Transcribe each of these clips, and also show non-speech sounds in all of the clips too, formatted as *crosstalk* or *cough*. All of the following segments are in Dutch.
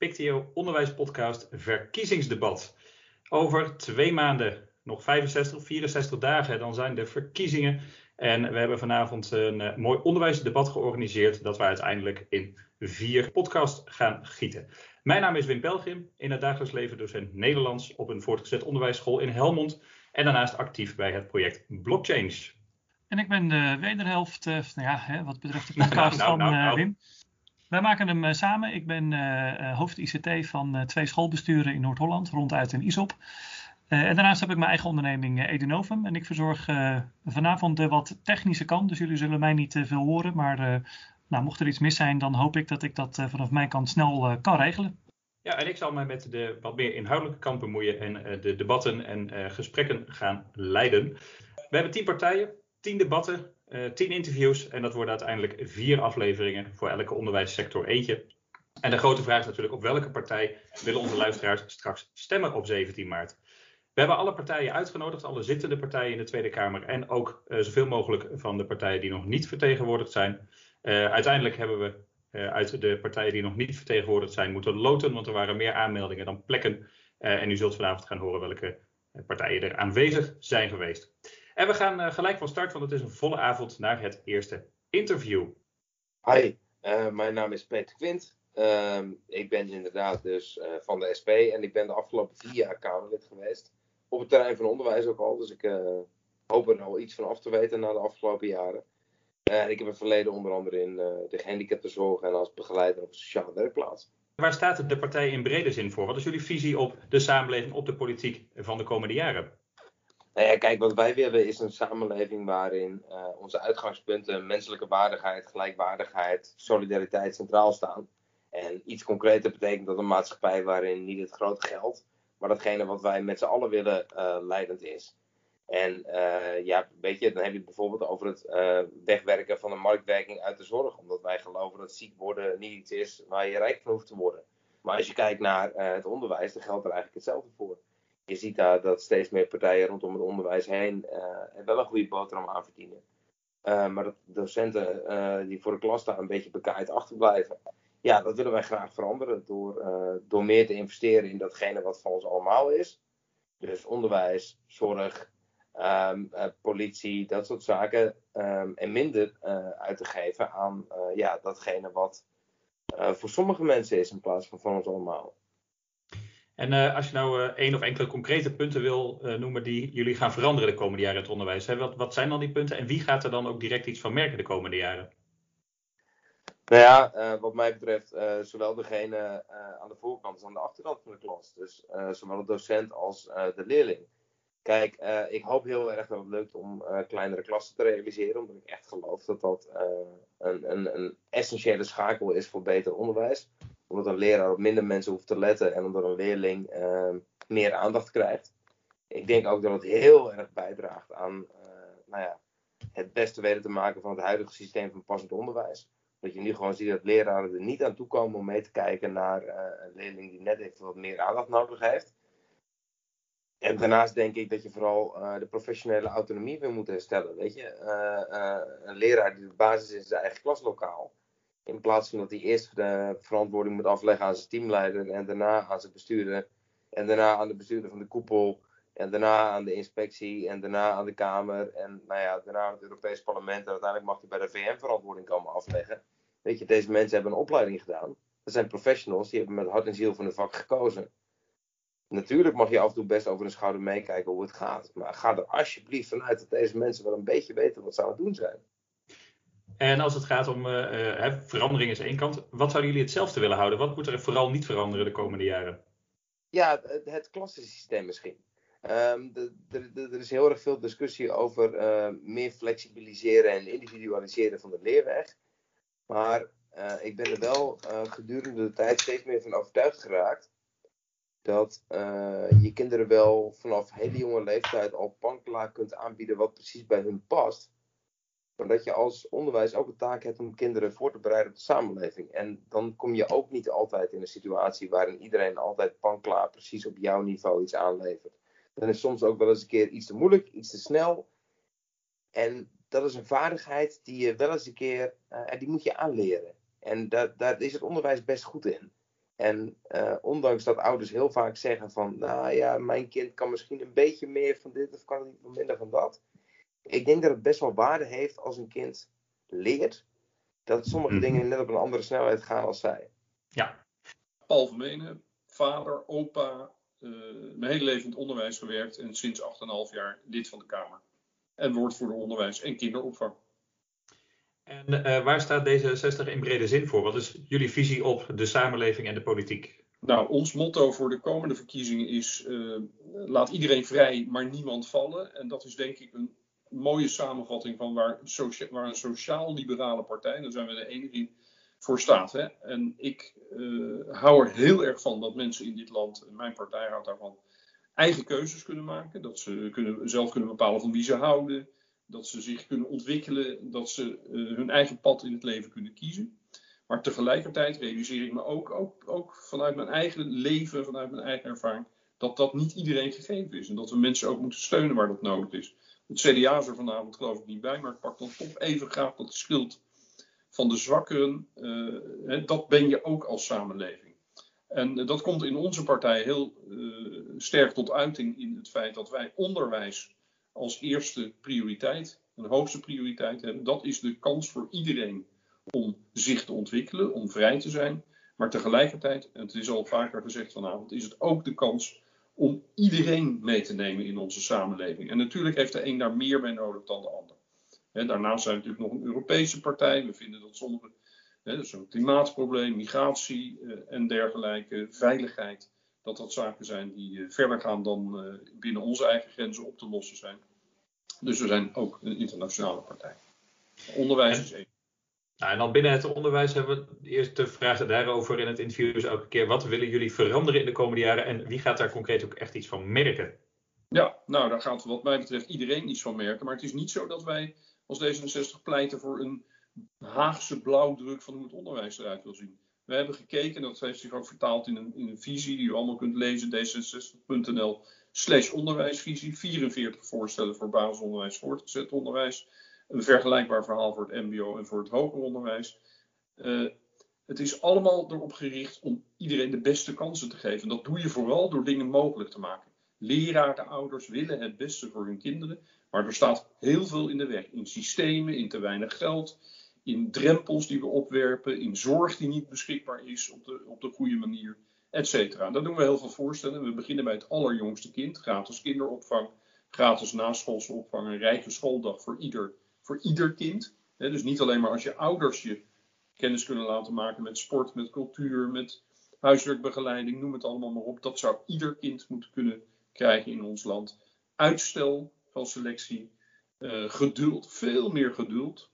Pictio Onderwijspodcast Verkiezingsdebat. Over twee maanden, nog 65 of 64 dagen, dan zijn de verkiezingen. En we hebben vanavond een uh, mooi onderwijsdebat georganiseerd dat we uiteindelijk in vier podcasts gaan gieten. Mijn naam is Wim Pelgrim, in het dagelijks leven docent Nederlands op een voortgezet onderwijsschool in Helmond en daarnaast actief bij het project Blockchange. En ik ben de wederhelft, uh, nou ja, hè, wat betreft de *laughs* podcast nou, nou, nou, van uh, Wim. Wij maken hem uh, samen. Ik ben uh, hoofd ICT van uh, twee schoolbesturen in Noord-Holland, ronduit in Isop. en daarnaast heb ik mijn eigen onderneming Edenovum. En ik verzorg vanavond de wat technische kant. Dus jullie zullen mij niet veel horen. Maar nou, mocht er iets mis zijn, dan hoop ik dat ik dat vanaf mijn kant snel kan regelen. Ja, en ik zal mij met de wat meer inhoudelijke kant bemoeien en de debatten en gesprekken gaan leiden. We hebben tien partijen, tien debatten, uh, tien interviews en dat worden uiteindelijk vier afleveringen voor elke onderwijssector eentje. En de grote vraag is natuurlijk op welke partij willen onze luisteraars straks stemmen op 17 maart. We hebben alle partijen uitgenodigd, alle zittende partijen in de Tweede Kamer en ook uh, zoveel mogelijk van de partijen die nog niet vertegenwoordigd zijn. Uh, uiteindelijk hebben we uit de partijen die nog niet vertegenwoordigd zijn moeten loten, want er waren meer aanmeldingen dan plekken. en u zult vanavond gaan horen welke partijen er aanwezig zijn geweest. En we gaan uh, gelijk van start, want het is een volle avond naar het eerste interview. Hi, uh, mijn naam is Peter Quint. Uh, ik ben inderdaad dus uh, van de SP en ik ben de afgelopen vier jaar Kamerlid geweest. Op het terrein van onderwijs ook al, dus ik hoop er al iets van af te weten na de afgelopen jaren. ik heb een verleden onder andere in de gehandicaptenzorg en als begeleider op een sociale werkplaats. Waar staat de partij in brede zin voor? Wat is jullie visie op de samenleving, op de politiek van de komende jaren? Nou ja, kijk, wat wij willen is een samenleving waarin uh, onze uitgangspunten menselijke waardigheid, gelijkwaardigheid, solidariteit centraal staan. En iets concreter betekent dat een maatschappij waarin niet het grote geld, maar datgene wat wij met z'n allen willen, uh, leidend is. En uh, ja, weet je, dan heb je het bijvoorbeeld over het wegwerken van de marktwerking uit de zorg. Omdat wij geloven dat ziek worden niet iets is waar je rijk van hoeft te worden. Maar als je kijkt naar het onderwijs, dan geldt er eigenlijk hetzelfde voor je ziet daar dat steeds meer partijen rondom het onderwijs heen uh, wel een goede boterham aan verdienen. Uh, maar dat docenten uh, die voor de klas staan een beetje bekaaid achterblijven. Ja, dat willen wij graag veranderen door, door meer te investeren in datgene wat van ons allemaal is. Dus onderwijs, zorg, um, politie, dat soort zaken. Um, en minder uit te geven aan ja, datgene wat voor sommige mensen is in plaats van van ons allemaal. En uh, als je nou uh, één of enkele concrete punten wil uh, noemen die jullie gaan veranderen de komende jaren in het onderwijs, hè? Wat, wat, zijn dan die punten en wie gaat er dan ook direct iets van merken de komende jaren? Nou ja, wat mij betreft, zowel degene aan de voorkant als aan de achterkant van de klas. Dus zowel de docent als de leerling. Kijk, ik hoop heel erg dat het lukt om kleinere klassen te realiseren, omdat ik echt geloof dat dat een, een, een essentiële schakel is voor beter onderwijs omdat een leraar op minder mensen hoeft te letten en omdat een leerling uh, meer aandacht krijgt. Ik denk ook dat het heel erg bijdraagt aan uh, nou ja, het beste weten te maken van het huidige systeem van passend onderwijs. Dat je nu gewoon ziet dat leraren er niet aan toe komen om mee te kijken naar uh, een leerling die net even wat meer aandacht nodig heeft. En daarnaast denk ik dat je vooral uh, de professionele autonomie weer moet herstellen. Weet je, een leraar die de basis is in zijn eigen klaslokaal in plaats van dat hij eerst de verantwoording moet afleggen aan zijn teamleider en daarna aan zijn bestuurder. En daarna aan de bestuurder van de koepel. En daarna aan de inspectie. En daarna aan de Kamer. En nou ja, daarna aan het Europees Parlement. En uiteindelijk mag hij bij de VN verantwoording komen afleggen. Weet je, deze mensen hebben een opleiding gedaan. Dat zijn professionals, die hebben met hart en ziel van het vak gekozen. Natuurlijk mag je af en toe best over de schouder meekijken hoe het gaat. Maar ga er alsjeblieft vanuit dat deze mensen wel een beetje weten wat ze aan het doen zijn. En als het gaat om uh, verandering is één kant. Wat zouden jullie hetzelfde willen houden? Wat moet er vooral niet veranderen de komende jaren? Ja, het, klassensysteem misschien. Um, er is heel erg veel discussie over uh, meer flexibiliseren en individualiseren van de leerweg. Maar ik ben er wel gedurende de tijd steeds meer van overtuigd geraakt dat je kinderen wel vanaf hele jonge leeftijd al panklaar kunt aanbieden wat precies bij hun past. Maar dat je als onderwijs ook een taak hebt om kinderen voor te bereiden op de samenleving. En dan kom je ook niet altijd in een situatie waarin iedereen altijd panklaar precies op jouw niveau iets aanlevert. Dan is soms ook wel eens een keer iets te moeilijk, iets te snel. En dat is een vaardigheid die je wel eens een keer, uh, die moet je aanleren. En daar, is het onderwijs best goed in. En uh, ondanks dat ouders heel vaak zeggen van, nou ja, mijn kind kan misschien een beetje meer van dit of kan niet minder van dat. Ik denk dat het best wel waarde heeft als een kind leert dat sommige mm. dingen net op een andere snelheid gaan als zij. Ja. Paul Vermenen, vader, opa, uh, mijn hele leven in het onderwijs gewerkt en sinds 8,5 jaar lid van de Kamer. En woordvoerder onderwijs en kinderopvang. En uh, waar staat D66 in brede zin voor? Wat is jullie visie op de samenleving en de politiek? Nou, ons motto voor de komende verkiezingen is: uh, laat iedereen vrij, maar niemand vallen. En dat is denk ik een mooie samenvatting van waar, waar een sociaal-liberale partij, daar zijn we de enige in, voor staat. Hè? En ik uh, hou er heel erg van dat mensen in dit land, mijn partij houdt daarvan, eigen keuzes kunnen maken. Dat ze kunnen, zelf kunnen bepalen van wie ze houden dat ze zich kunnen ontwikkelen, dat ze uh, hun eigen pad in het leven kunnen kiezen. Maar tegelijkertijd realiseer ik me ook, ook, ook vanuit mijn eigen leven, vanuit mijn eigen ervaring, dat dat niet iedereen gegeven is. En dat we mensen ook moeten steunen waar dat nodig is. Het CDA is er vanavond geloof ik niet bij, maar ik pak dan toch even graag dat schild van de zwakkeren. Uh, dat ben je ook als samenleving. En uh, dat komt in onze partij heel uh, sterk tot uiting in het feit dat wij onderwijs als eerste prioriteit, een hoogste prioriteit hebben. Dat is de kans voor iedereen om zich te ontwikkelen, om vrij te zijn. Maar tegelijkertijd, en het is al vaker gezegd vanavond, is het ook de kans om iedereen mee te nemen in onze samenleving. En natuurlijk heeft de een daar meer bij nodig dan de ander. daarnaast zijn we natuurlijk nog een Europese partij. We vinden dat sommige, dus een klimaatprobleem, migratie eh, en dergelijke, veiligheid, dat dat zaken zijn die eh, verder gaan dan eh, binnen onze eigen grenzen op te lossen zijn. Dus we zijn ook een internationale partij. Onderwijs is één. Nou, en dan binnen het onderwijs hebben we de eerste vragen daarover in het interview dus elke keer. Wat willen jullie veranderen in de komende jaren en wie gaat daar concreet ook echt iets van merken? Ja, nou daar gaat wat mij betreft iedereen iets van merken. Maar het is niet zo dat wij als D66 pleiten voor een Haagse blauwdruk van hoe het onderwijs eruit wil zien. We hebben gekeken, dat heeft zich ook vertaald in een, in een visie die u allemaal kunt lezen, d66.nl slash onderwijsvisie. 44 voorstellen voor basisonderwijs, voortgezet onderwijs. Een vergelijkbaar verhaal voor het mbo en voor het hoger onderwijs. Uh, het is allemaal erop gericht om iedereen de beste kansen te geven. Dat doe je vooral door dingen mogelijk te maken. Leraren, ouders willen het beste voor hun kinderen, maar er staat heel veel in de weg. In systemen, in te weinig geld, in drempels die we opwerpen, in zorg die niet beschikbaar is op de, op de goede manier, et. Daar doen we heel veel voorstellen. We beginnen bij het allerjongste kind, gratis kinderopvang, gratis naschoolse opvang, een rijke schooldag voor ieder, voor ieder kind. dus niet alleen maar als je ouders je kennis kunnen laten maken met sport, met cultuur, met huiswerkbegeleiding, noem het allemaal maar op. Dat zou ieder kind moeten kunnen krijgen in ons land. Uitstel van selectie, uh, geduld, veel meer geduld.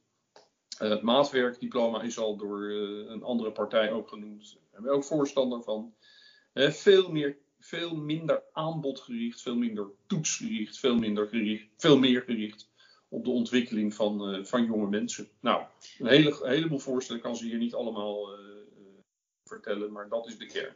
Uh, het maatwerkdiploma is al door uh, een andere partij ook genoemd. Daar hebben we ook voorstander van. veel, meer, veel minder aanbodgericht, veel minder toetsgericht, veel, minder gericht, veel meer gericht op de ontwikkeling van, uh, van jonge mensen. Nou, een, hele, een heleboel voorstellen kan ze hier niet allemaal vertellen, maar dat is de kern.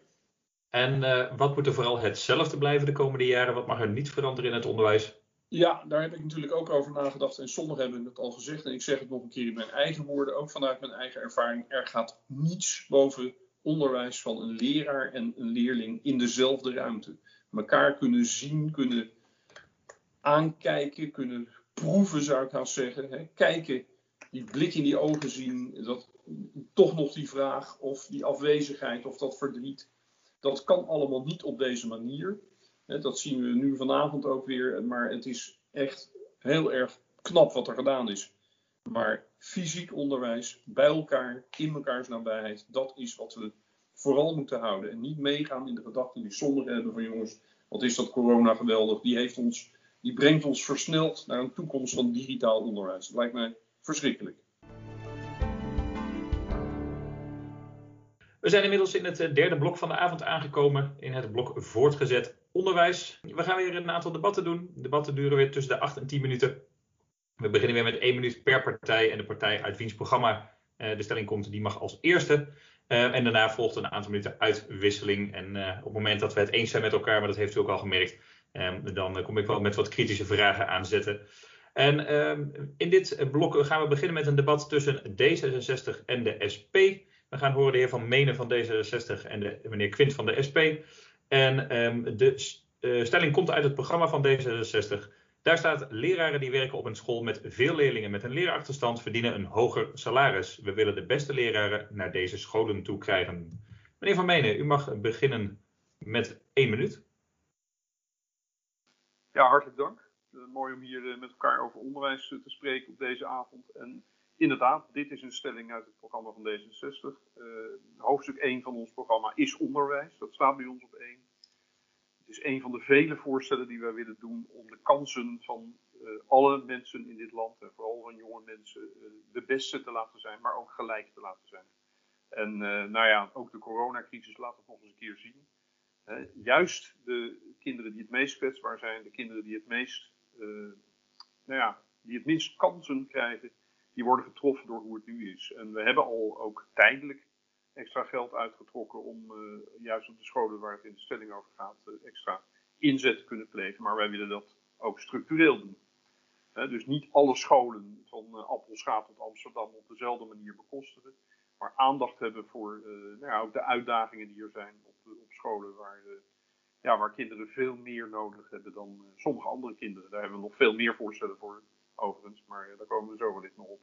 En wat moet er vooral hetzelfde blijven de komende jaren? Wat mag er niet veranderen in het onderwijs? Ja, daar heb ik natuurlijk ook over nagedacht. En sommigen hebben het al gezegd. En ik zeg het nog een keer in mijn eigen woorden, ook vanuit mijn eigen ervaring. Er gaat niets boven onderwijs van een leraar en een leerling in dezelfde ruimte. Mekaar kunnen zien, kunnen aankijken, kunnen proeven, zou ik haast zeggen. Hè. Kijken, die blik in die ogen zien, dat, toch nog die vraag of die afwezigheid of dat verdriet. Dat kan allemaal niet op deze manier. Dat zien we nu vanavond ook weer. Maar het is echt heel erg knap wat er gedaan is. Maar fysiek onderwijs, bij elkaar, in mekaars nabijheid, dat is wat we vooral moeten houden. En niet meegaan in de gedachten die sommigen hebben van jongens, wat is dat corona geweldig. Die, heeft ons, die brengt ons versneld naar een toekomst van digitaal onderwijs. Dat lijkt mij verschrikkelijk. We zijn inmiddels in het derde blok van de avond aangekomen, in het blok voortgezet onderwijs. We gaan weer een aantal debatten doen. De debatten duren weer tussen de 8 en 10 minuten. We beginnen weer met één minuut per partij en de partij uit wiens programma de stelling komt, die mag als eerste. en daarna volgt een aantal minuten uitwisseling. En op het moment dat we het eens zijn met elkaar, maar dat heeft u ook al gemerkt, Um, dan kom ik wel met wat kritische vragen aanzetten. En um, in dit blok gaan we beginnen met een debat tussen D66 en de SP. We gaan horen de heer Van Menen van D66 en de meneer Quint van de SP. En um, de uh, stelling komt uit het programma van D66. Daar staat: leraren die werken op een school met veel leerlingen met een leerachterstand verdienen een hoger salaris. We willen de beste leraren naar deze scholen toe krijgen. Meneer Van Menen, u mag beginnen met één minuut. Ja, hartelijk dank. Uh, mooi om hier uh, met elkaar over onderwijs uh, te spreken op deze avond. En inderdaad, dit is een stelling uit het programma van D66. hoofdstuk 1 van ons programma is onderwijs. Dat staat bij ons op 1. Het is een van de vele voorstellen die wij willen doen om de kansen van alle mensen in dit land, en vooral van jonge mensen, de beste te laten zijn, maar ook gelijk te laten zijn. En nou ja, ook de coronacrisis laat het nog eens een keer zien juist de kinderen die het meest kwetsbaar zijn, de kinderen die het meest, uh, nou ja, die het minst kansen krijgen, die worden getroffen door hoe het nu is. En we hebben al ook tijdelijk extra geld uitgetrokken om uh, juist op de scholen waar het in de stelling over gaat, uh, extra inzet te kunnen plegen. Maar wij willen dat ook structureel doen. dus niet alle scholen van Appelschaat tot Amsterdam op dezelfde manier bekostigen. Maar aandacht hebben voor nou ja, ook de uitdagingen die er zijn scholen waar, eh, ja, waar kinderen veel meer nodig hebben dan eh, sommige andere kinderen. Daar hebben we nog veel meer voorstellen voor, overigens, maar eh, daar komen we zo wellicht nog op.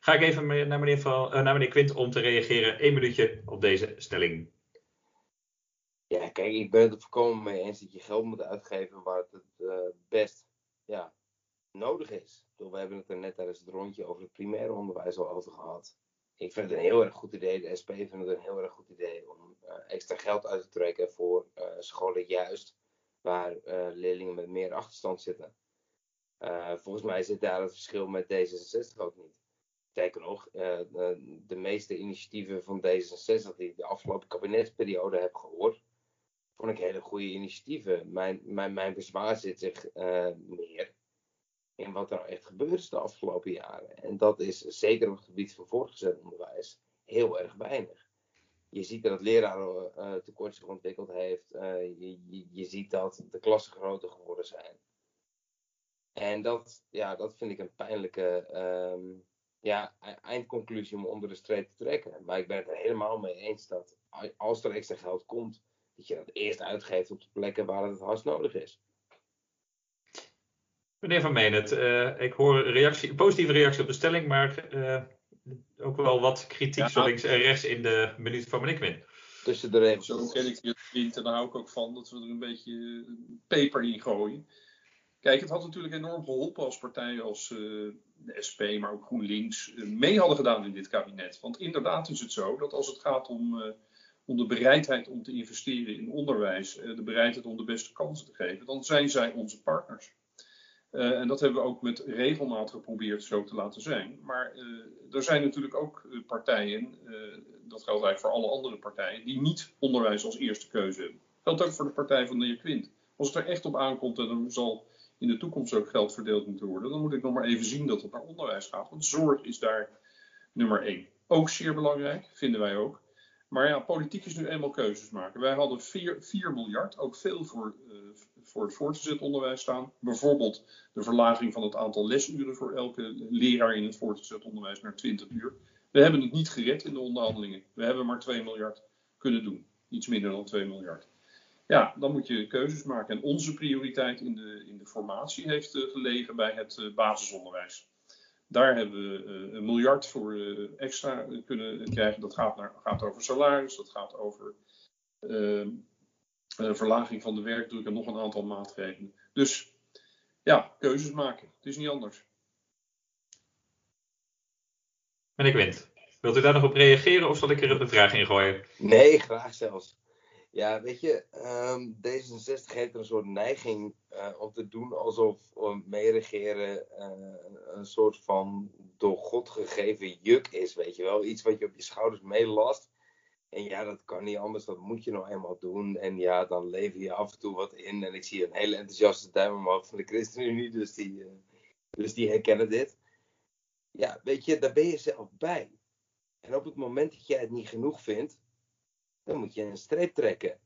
Ga ik even naar meneer, van, naar meneer Quint om te reageren. Eén minuutje op deze stelling. Ja, kijk, ik ben het er volkomen mee eens dat je geld moet uitgeven waar het het best ja, nodig is. We hebben het er net tijdens het rondje over het primaire onderwijs al over gehad. Ik vind het een heel erg goed idee, de SP vindt het een heel erg goed idee om uh, extra geld uit te trekken voor uh, scholen juist waar uh, leerlingen met meer achterstand zitten. volgens mij zit daar het verschil met D66 ook niet. Sterker nog, de, de, meeste initiatieven van D66 die ik de afgelopen kabinetsperiode heb gehoord, vond ik hele goede initiatieven. Mijn, mijn, mijn bezwaar zit zich meer in wat er echt gebeurd is de afgelopen jaren. En dat is zeker op het gebied van voortgezet onderwijs heel erg weinig. Je ziet dat het leraren uh, tekort zich ontwikkeld heeft. Uh, je, je, je, ziet dat de klassen groter geworden zijn. En dat, ja, dat vind ik een pijnlijke um, ja, e-, eindconclusie om onder de streep te trekken. Maar ik ben het er helemaal mee eens dat als er extra geld komt, dat je dat eerst uitgeeft op de plekken waar het hard nodig is. Meneer Van Meenet, uh, ik hoor een reactie, positieve reactie op de stelling, maar uh, ook wel wat kritiek zo links en rechts in de minuut van meneer Quinn. Tussen de regels. Zo ken ik je vriend en daar hou ik ook van, dat we er een beetje peper in gooien. Kijk, het had natuurlijk enorm geholpen als partijen als uh, de SP, maar ook GroenLinks, mee hadden gedaan in dit kabinet. Want inderdaad is het zo dat als het gaat om, om de bereidheid om te investeren in onderwijs, de bereidheid om de beste kansen te geven, dan zijn zij onze partners. Uh, en dat hebben we ook met regelmaat geprobeerd zo te laten zijn. Maar uh, er zijn natuurlijk ook uh, partijen, dat geldt eigenlijk voor alle andere partijen, die niet onderwijs als eerste keuze hebben. Geldt ook voor de partij van de heer Quint. Als het er echt op aankomt en er zal in de toekomst ook geld verdeeld moeten worden, dan moet ik nog maar even zien dat het naar onderwijs gaat. Want zorg is daar nummer één. Ook zeer belangrijk, vinden wij ook. Maar ja, politiek is nu eenmaal keuzes maken. Wij hadden 4 miljard, ook veel voor, uh, voor het voortgezet onderwijs staan. Bijvoorbeeld de verlaging van het aantal lesuren voor elke leraar in het voortgezet onderwijs naar 20 uur. We hebben het niet gered in de onderhandelingen. We hebben maar 2 miljard kunnen doen. Iets minder dan 2 miljard. Ja, dan moet je keuzes maken. En onze prioriteit in de, in de formatie heeft uh, gelegen bij het uh, basisonderwijs. Daar hebben we uh, een miljard voor uh, extra kunnen krijgen. Dat gaat, naar, gaat over salaris, dat gaat over uh, verlaging van de werkdruk en nog een aantal maatregelen. Dus ja, keuzes maken. Het is niet anders. Meneer Quint, wilt u daar nog op reageren of zal ik er een vraag in gooien? Nee, graag zelfs. Ja, weet je, um, D66 heeft een soort neiging uh, om te doen alsof meeregeren uh, een soort van door God gegeven juk is, weet je wel. Iets wat je op je schouders meelast. En ja, dat kan niet anders, dat moet je nou eenmaal doen. En ja, dan lever je af en toe wat in. En ik zie een hele enthousiaste duim omhoog van de ChristenUnie, dus die, uh, dus die herkennen dit. Ja, weet je, daar ben je zelf bij. En op het moment dat jij het niet genoeg vindt, dan moet je een streep trekken.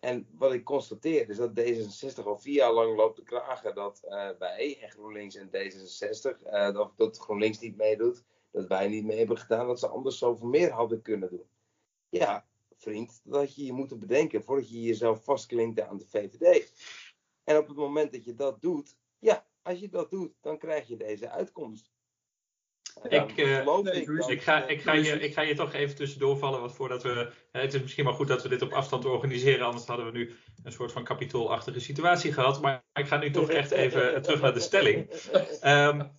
En wat ik constateer is dat D66 al vier jaar lang loopt te klagen dat uh, wij en GroenLinks en D66, uh, dat, dat GroenLinks niet meedoet, dat wij niet mee hebben gedaan, dat ze anders zoveel meer hadden kunnen doen. Ja, vriend, dat had je je moeten bedenken voordat je jezelf vastklinkt aan de VVD. En op het moment dat je dat doet, ja, als je dat doet, dan krijg je deze uitkomst. Ik, uh, ga, ik, ga je, ik ga je toch even tussendoor vallen, want voordat we. Het is misschien maar goed dat we dit op afstand organiseren, anders hadden we nu een soort van kapitoolachtige situatie gehad. Maar ik ga nu toch echt even terug naar de stelling. Um,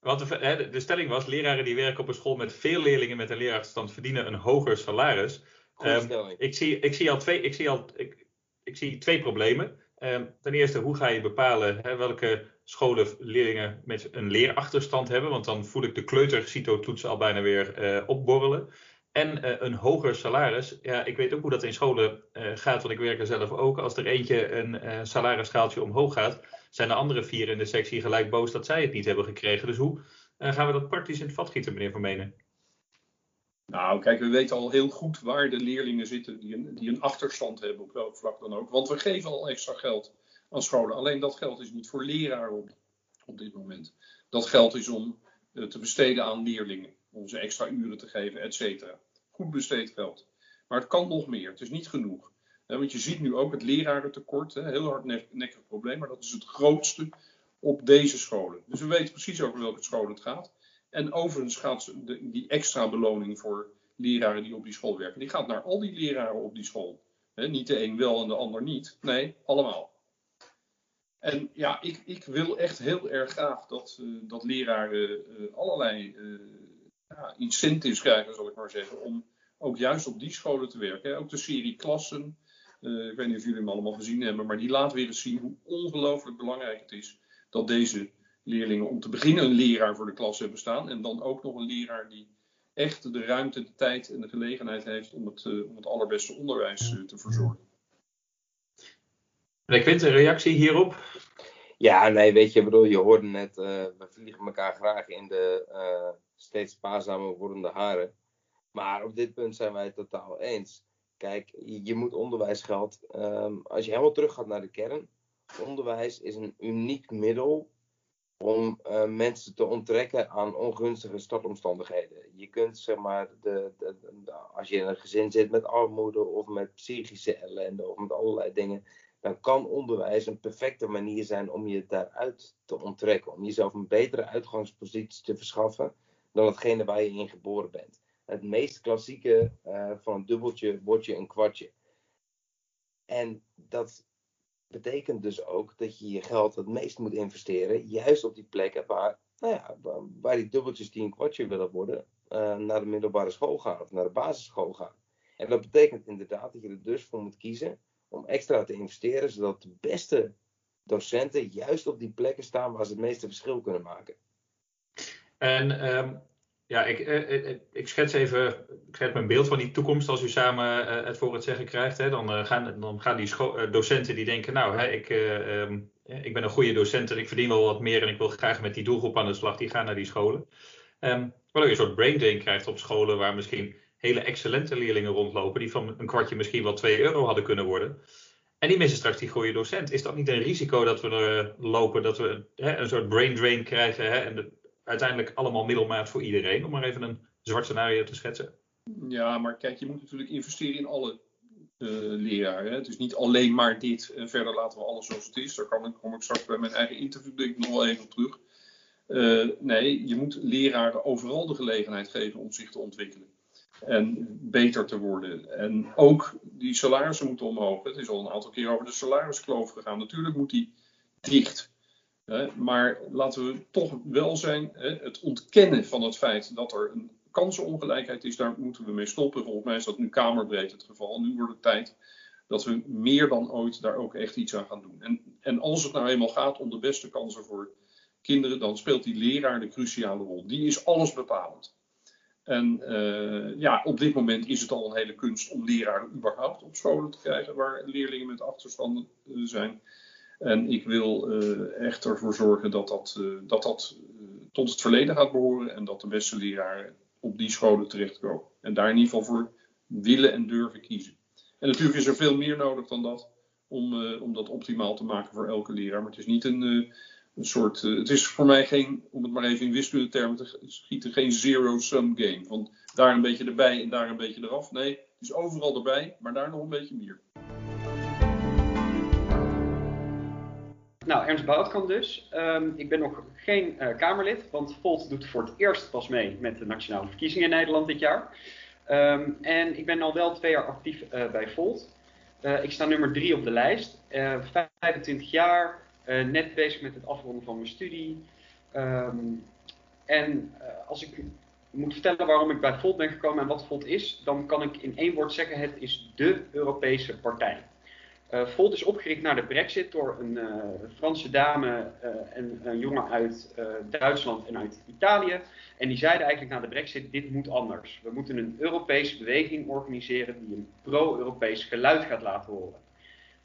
want de, de, stelling was: leraren die werken op een school met veel leerlingen met een leraarstand verdienen een hoger salaris. Um, ik, zie, ik, zie al twee, ik, zie al, ik, ik zie twee problemen. Um, ten eerste, hoe ga je bepalen hè, welke scholen leerlingen met een leerachterstand hebben? Want dan voel ik de kleuter-cito-toets al bijna weer uh, opborrelen. En uh, een hoger salaris. Ja, ik weet ook hoe dat in scholen uh, gaat, want ik werk er zelf ook. Als er eentje een salarisschaaltje omhoog gaat, zijn de andere vier in de sectie gelijk boos dat zij het niet hebben gekregen. Dus hoe gaan we dat praktisch in het vat gieten, meneer Vermenen? Nou, kijk, we weten al heel goed waar de leerlingen zitten die een, die een achterstand hebben, op welk vlak dan ook. Want we geven al extra geld aan scholen. Alleen dat geld is niet voor leraren op, op dit moment. Dat geld is om uh, te besteden aan leerlingen. Om ze extra uren te geven, et cetera. Goed besteed geld. Maar het kan nog meer. Het is niet genoeg. want je ziet nu ook het lerarentekort. Hè, heel hardnekkig probleem. Maar dat is het grootste op deze scholen. Dus we weten precies over welke scholen het gaat. En overigens gaat de, die extra beloning voor leraren die op die school werken, die gaat naar al die leraren op die school. niet de een wel en de ander niet. Nee, allemaal. En ja, ik, ik wil echt heel erg graag dat, uh, dat leraren uh, allerlei uh, ja, incentives krijgen, zal ik maar zeggen, om ook juist op die scholen te werken. Ook de serie klassen, ik weet niet of jullie hem allemaal gezien hebben, maar die laat weer eens zien hoe ongelooflijk belangrijk het is dat deze leerlingen om te beginnen een leraar voor de klas hebben staan. En dan ook nog een leraar die echt de ruimte, de tijd en de gelegenheid heeft om het, uh, om het allerbeste onderwijs uh, te verzorgen. Meneer Quint, een reactie hierop? Ja, nee, weet je, bedoel, je hoorde net, uh, we vliegen elkaar graag in de steeds spaarzamer wordende haren. Maar op dit punt zijn wij het totaal eens. Kijk, je, je moet onderwijsgeld, um, als je helemaal terug gaat naar de kern, onderwijs is een uniek middel om uh, mensen te onttrekken aan ongunstige startomstandigheden. Je kunt zeg maar, de, de, als je in een gezin zit met armoede of met psychische ellende of met allerlei dingen, dan kan onderwijs een perfecte manier zijn om je daaruit te onttrekken. Om jezelf een betere uitgangspositie te verschaffen dan hetgene waar je in geboren bent. Het meest klassieke uh, van een dubbeltje wordt je een kwartje. En dat betekent dus ook dat je je geld het meest moet investeren, juist op die plekken waar, nou ja, waar die dubbeltjes die een kwartje willen worden, uh, naar de middelbare school gaan of naar de basisschool gaan. En dat betekent inderdaad dat je er dus voor moet kiezen om extra te investeren, zodat de beste docenten juist op die plekken staan waar ze het meeste verschil kunnen maken. En um, ja, ik, eh, eh, eh, ik, schets even ik schets mijn beeld van die toekomst als u samen het voor het zeggen krijgt. Hè, dan, gaan, dan gaan die docenten die denken, nou, hè, ik, ehm, ik ben een goede docent en ik verdien wel wat meer en ik wil graag met die doelgroep aan de slag, die gaan naar die scholen. Um, je een soort brain drain krijgt op scholen waar misschien hele excellente leerlingen rondlopen, die van een kwartje misschien wel 2 euro hadden kunnen worden. En die missen straks die goede docent. Is dat niet een risico dat we er lopen, dat we hè, een soort brain drain krijgen hè, en uiteindelijk allemaal middelmaat voor iedereen, om maar even een zwart scenario te schetsen. Ja, maar kijk, je moet natuurlijk investeren in alle uh, leraren. Het is niet alleen maar dit en verder laten we alles zoals het is. Daar kom ik, kom ik straks bij mijn eigen interview denk ik nog wel even op terug. Uh, nee, je moet leraren overal de gelegenheid geven om zich te ontwikkelen. En beter te worden. En ook die salarissen moeten omhoog. Het is al een aantal keer over de salariskloof gegaan. Natuurlijk moet die dicht maar laten we toch wel zijn, het ontkennen van het feit dat er een kansenongelijkheid is, daar moeten we mee stoppen. Volgens mij is dat nu kamerbreed het geval. Nu wordt het tijd dat we meer dan ooit daar ook echt iets aan gaan doen. En, en als het nou eenmaal gaat om de beste kansen voor kinderen, dan speelt die leraar de cruciale rol. Die is alles bepalend. En ja, op dit moment is het al een hele kunst om leraren überhaupt op scholen te krijgen waar leerlingen met achterstanden zijn. En ik wil echt ervoor zorgen dat dat, dat, dat tot het verleden gaat behoren en dat de beste leraren op die scholen terechtkomen. En daar in ieder geval voor willen en durven kiezen. En natuurlijk is er veel meer nodig dan dat om, om dat optimaal te maken voor elke leraar. Maar het is niet een, een soort. Het is voor mij geen, om het maar even in wiskundetermen te schieten, geen zero-sum game. Van daar een beetje erbij en daar een beetje eraf. Nee, het is overal erbij, maar daar nog een beetje meer. Nou, Ernst Boutkamp dus. Um, ik ben nog geen uh, Kamerlid, want Volt doet voor het eerst pas mee met de nationale verkiezingen in Nederland dit jaar. Um, en ik ben al wel twee jaar actief uh, bij Volt. Uh, ik sta nummer drie op de lijst. 25 jaar, net bezig met het afronden van mijn studie. Um, en als ik moet vertellen waarom ik bij Volt ben gekomen en wat Volt is, dan kan ik in één woord zeggen: het is de Europese partij. Uh, Volt is opgericht na de brexit door een uh, Franse dame uh, en een jongen uit Duitsland en uit Italië. En die zeiden eigenlijk na de brexit, dit moet anders. We moeten een Europese beweging organiseren die een pro-Europees geluid gaat laten horen.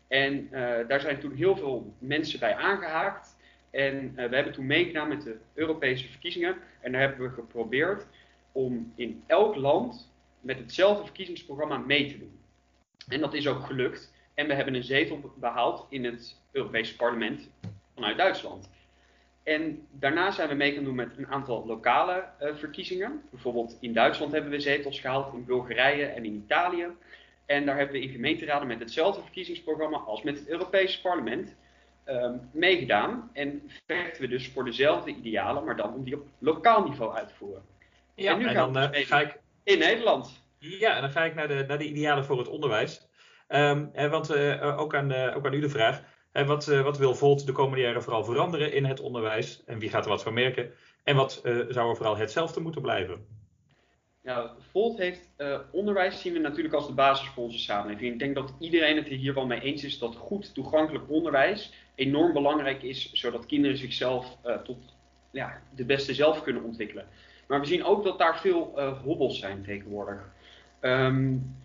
En daar zijn toen heel veel mensen bij aangehaakt. En we hebben toen meegedaan met de Europese verkiezingen. En daar hebben we geprobeerd om in elk land met hetzelfde verkiezingsprogramma mee te doen. En dat is ook gelukt. En we hebben een zetel behaald in het Europese parlement vanuit Duitsland. En daarna zijn we mee gaan doen met een aantal lokale uh, verkiezingen. Bijvoorbeeld in Duitsland hebben we zetels gehaald, in Bulgarije en in Italië. En daar hebben we in gemeenteraden met hetzelfde verkiezingsprogramma als met het Europese parlement um, meegedaan. En vechten we dus voor dezelfde idealen, maar dan om die op lokaal niveau uit te voeren. Ja, en nu en gaan dan, we uh, ga ik... in Nederland. Ja, en dan ga ik naar de, naar de idealen voor het onderwijs. Um, want uh, ook, aan, ook aan u de vraag. Hè, wat, uh, wat wil Volt de komende jaren vooral veranderen in het onderwijs? En wie gaat er wat van merken? En wat zou er vooral hetzelfde moeten blijven? Volt heeft onderwijs zien we natuurlijk als de basis voor onze samenleving. Ik denk dat iedereen het hier wel mee eens is dat goed toegankelijk onderwijs enorm belangrijk is, zodat kinderen zichzelf tot ja, de beste zelf kunnen ontwikkelen. Maar we zien ook dat daar veel hobbels zijn tegenwoordig. Um,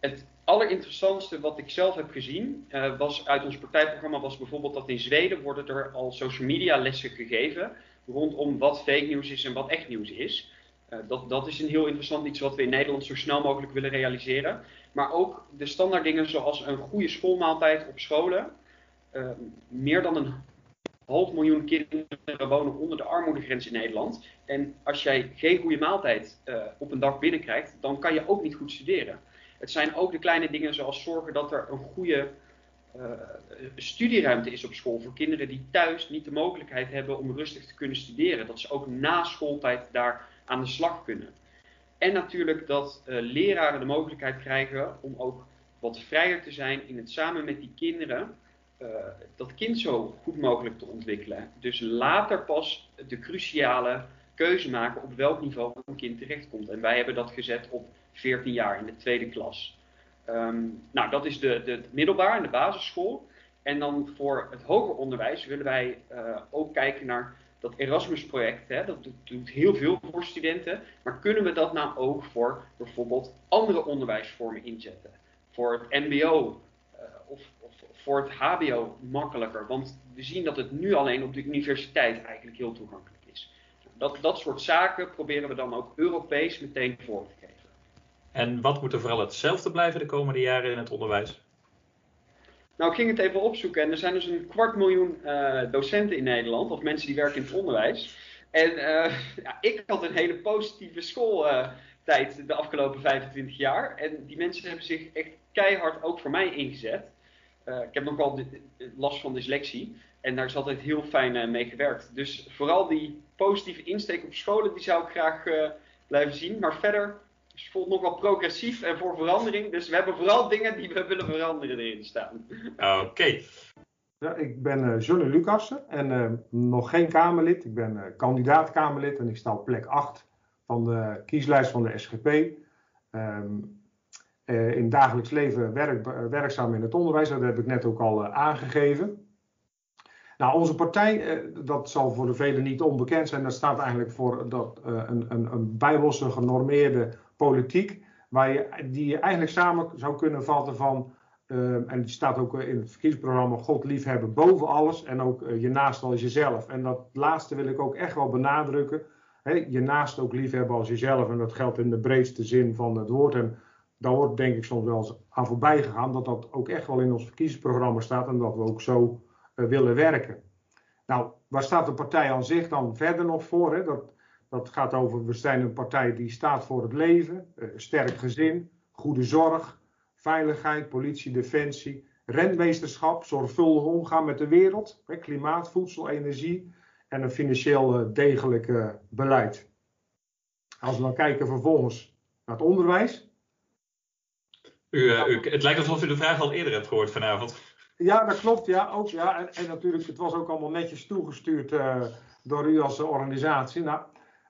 het allerinteressantste wat ik zelf heb gezien uh, was uit ons partijprogramma was bijvoorbeeld dat in Zweden worden er al social media lessen gegeven rondom wat fake nieuws is en wat echt nieuws is. Uh, dat, dat is een heel interessant iets wat we in Nederland zo snel mogelijk willen realiseren. Maar ook de standaard dingen zoals een goede schoolmaaltijd op scholen. Uh, meer dan een half miljoen kinderen wonen onder de armoedegrens in Nederland. En als jij geen goede maaltijd op een dag binnenkrijgt, dan kan je ook niet goed studeren. Het zijn ook de kleine dingen zoals zorgen dat er een goede uh, studieruimte is op school voor kinderen die thuis niet de mogelijkheid hebben om rustig te kunnen studeren. Dat ze ook na schooltijd daar aan de slag kunnen. En natuurlijk dat uh, leraren de mogelijkheid krijgen om ook wat vrijer te zijn in het samen met die kinderen uh, dat kind zo goed mogelijk te ontwikkelen. Dus later pas de cruciale keuze maken op welk niveau een kind terechtkomt. En wij hebben dat gezet op 14 jaar in de tweede klas. Um, nou, dat is de, de, middelbaar en de basisschool. En dan voor het hoger onderwijs willen wij uh, ook kijken naar dat Erasmus-project. Dat doet, heel veel voor studenten. Maar kunnen we dat nou ook voor bijvoorbeeld andere onderwijsvormen inzetten? Voor het MBO uh, of, of, voor het HBO makkelijker. Want we zien dat het nu alleen op de universiteit eigenlijk heel toegankelijk. Dat, dat soort zaken proberen we dan ook Europees meteen voor te geven. En wat moet er vooral hetzelfde blijven de komende jaren in het onderwijs? Nou, ik ging het even opzoeken en er zijn dus een kwart miljoen uh, docenten in Nederland, of mensen die werken in het onderwijs. En uh, *laughs* ja, ik had een hele positieve schooltijd de afgelopen 25 jaar. En die mensen hebben zich echt keihard ook voor mij ingezet. Uh, ik heb nogal last van dyslexie en daar is altijd heel fijn mee gewerkt. Dus vooral die positieve insteek op scholen, die zou ik graag blijven zien. Maar verder dus voelt nogal progressief en voor verandering. Dus we hebben vooral dingen die we willen veranderen erin staan. Oké. Ja, ik ben uh, Johnny Lucassen en uh, nog geen Kamerlid. Ik ben uh, kandidaat Kamerlid en ik sta op plek 8 van de kieslijst van de SGP. Um, ehm, in dagelijks leven werk, werkzaam in het onderwijs, dat heb ik net ook al aangegeven. Nou, onze partij, dat zal voor de velen niet onbekend zijn, dat staat eigenlijk voor dat, een, een, een bijbelse genormeerde politiek, waar je, die je eigenlijk samen zou kunnen vatten van Uh, en die staat ook in het verkiezingsprogramma God liefhebben boven alles en ook uh, je naast als jezelf. En dat laatste wil ik ook echt wel benadrukken. je naast ook liefhebben als jezelf en dat geldt in de breedste zin van het woord. En daar wordt denk ik soms wel eens aan voorbij gegaan dat dat ook echt wel in ons verkiezingsprogramma staat en dat we ook zo uh, willen werken. Nou, waar staat de partij aan zich dan verder nog voor? Hè? Dat, dat gaat over, we zijn een partij die staat voor het leven, sterk gezin, goede zorg, veiligheid, politie, defensie, rentmeesterschap, zorgvuldig omgaan met de wereld, klimaat, voedsel, energie en een financieel eh, degelijk eh, beleid. Als we dan kijken vervolgens naar het onderwijs. Uh, u, het lijkt alsof u de vraag al eerder hebt gehoord vanavond. Ja, dat klopt. Ja, ook, ja. En, en natuurlijk, het was ook allemaal netjes toegestuurd door u als organisatie. Nou,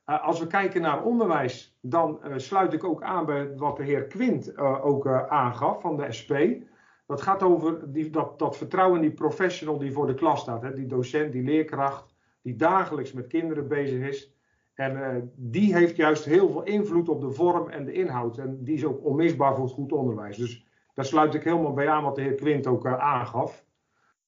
uh, als we kijken naar onderwijs, dan sluit ik ook aan bij wat de heer Quint ook aangaf van de SP. Dat gaat over die, dat, dat vertrouwen in die professional die voor de klas staat. Hè? Die docent, die leerkracht, die dagelijks met kinderen bezig is. En die heeft juist heel veel invloed op de vorm en de inhoud. En die is ook onmisbaar voor het goed onderwijs. Dus daar sluit ik helemaal bij aan wat de heer Quint ook aangaf.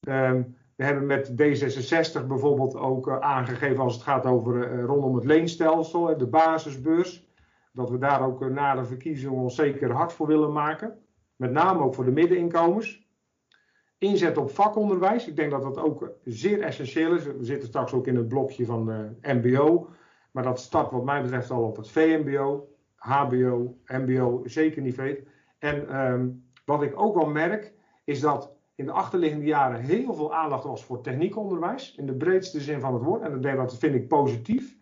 Ehm, we hebben met D66 bijvoorbeeld ook uh, aangegeven als het gaat over rondom het leenstelsel, de basisbeurs. Dat we daar ook na de verkiezingen ons zeker hard voor willen maken. Met name ook voor de middeninkomens. Inzet op vakonderwijs. Ik denk dat dat ook zeer essentieel is. We zitten straks ook in het blokje van MBO. Maar dat start wat mij betreft al op het VMBO, HBO, MBO, zeker niet veel. En um, wat ik ook wel merk, is dat in de achterliggende jaren heel veel aandacht was voor techniekonderwijs. In de breedste zin van het woord. En dat vind ik positief.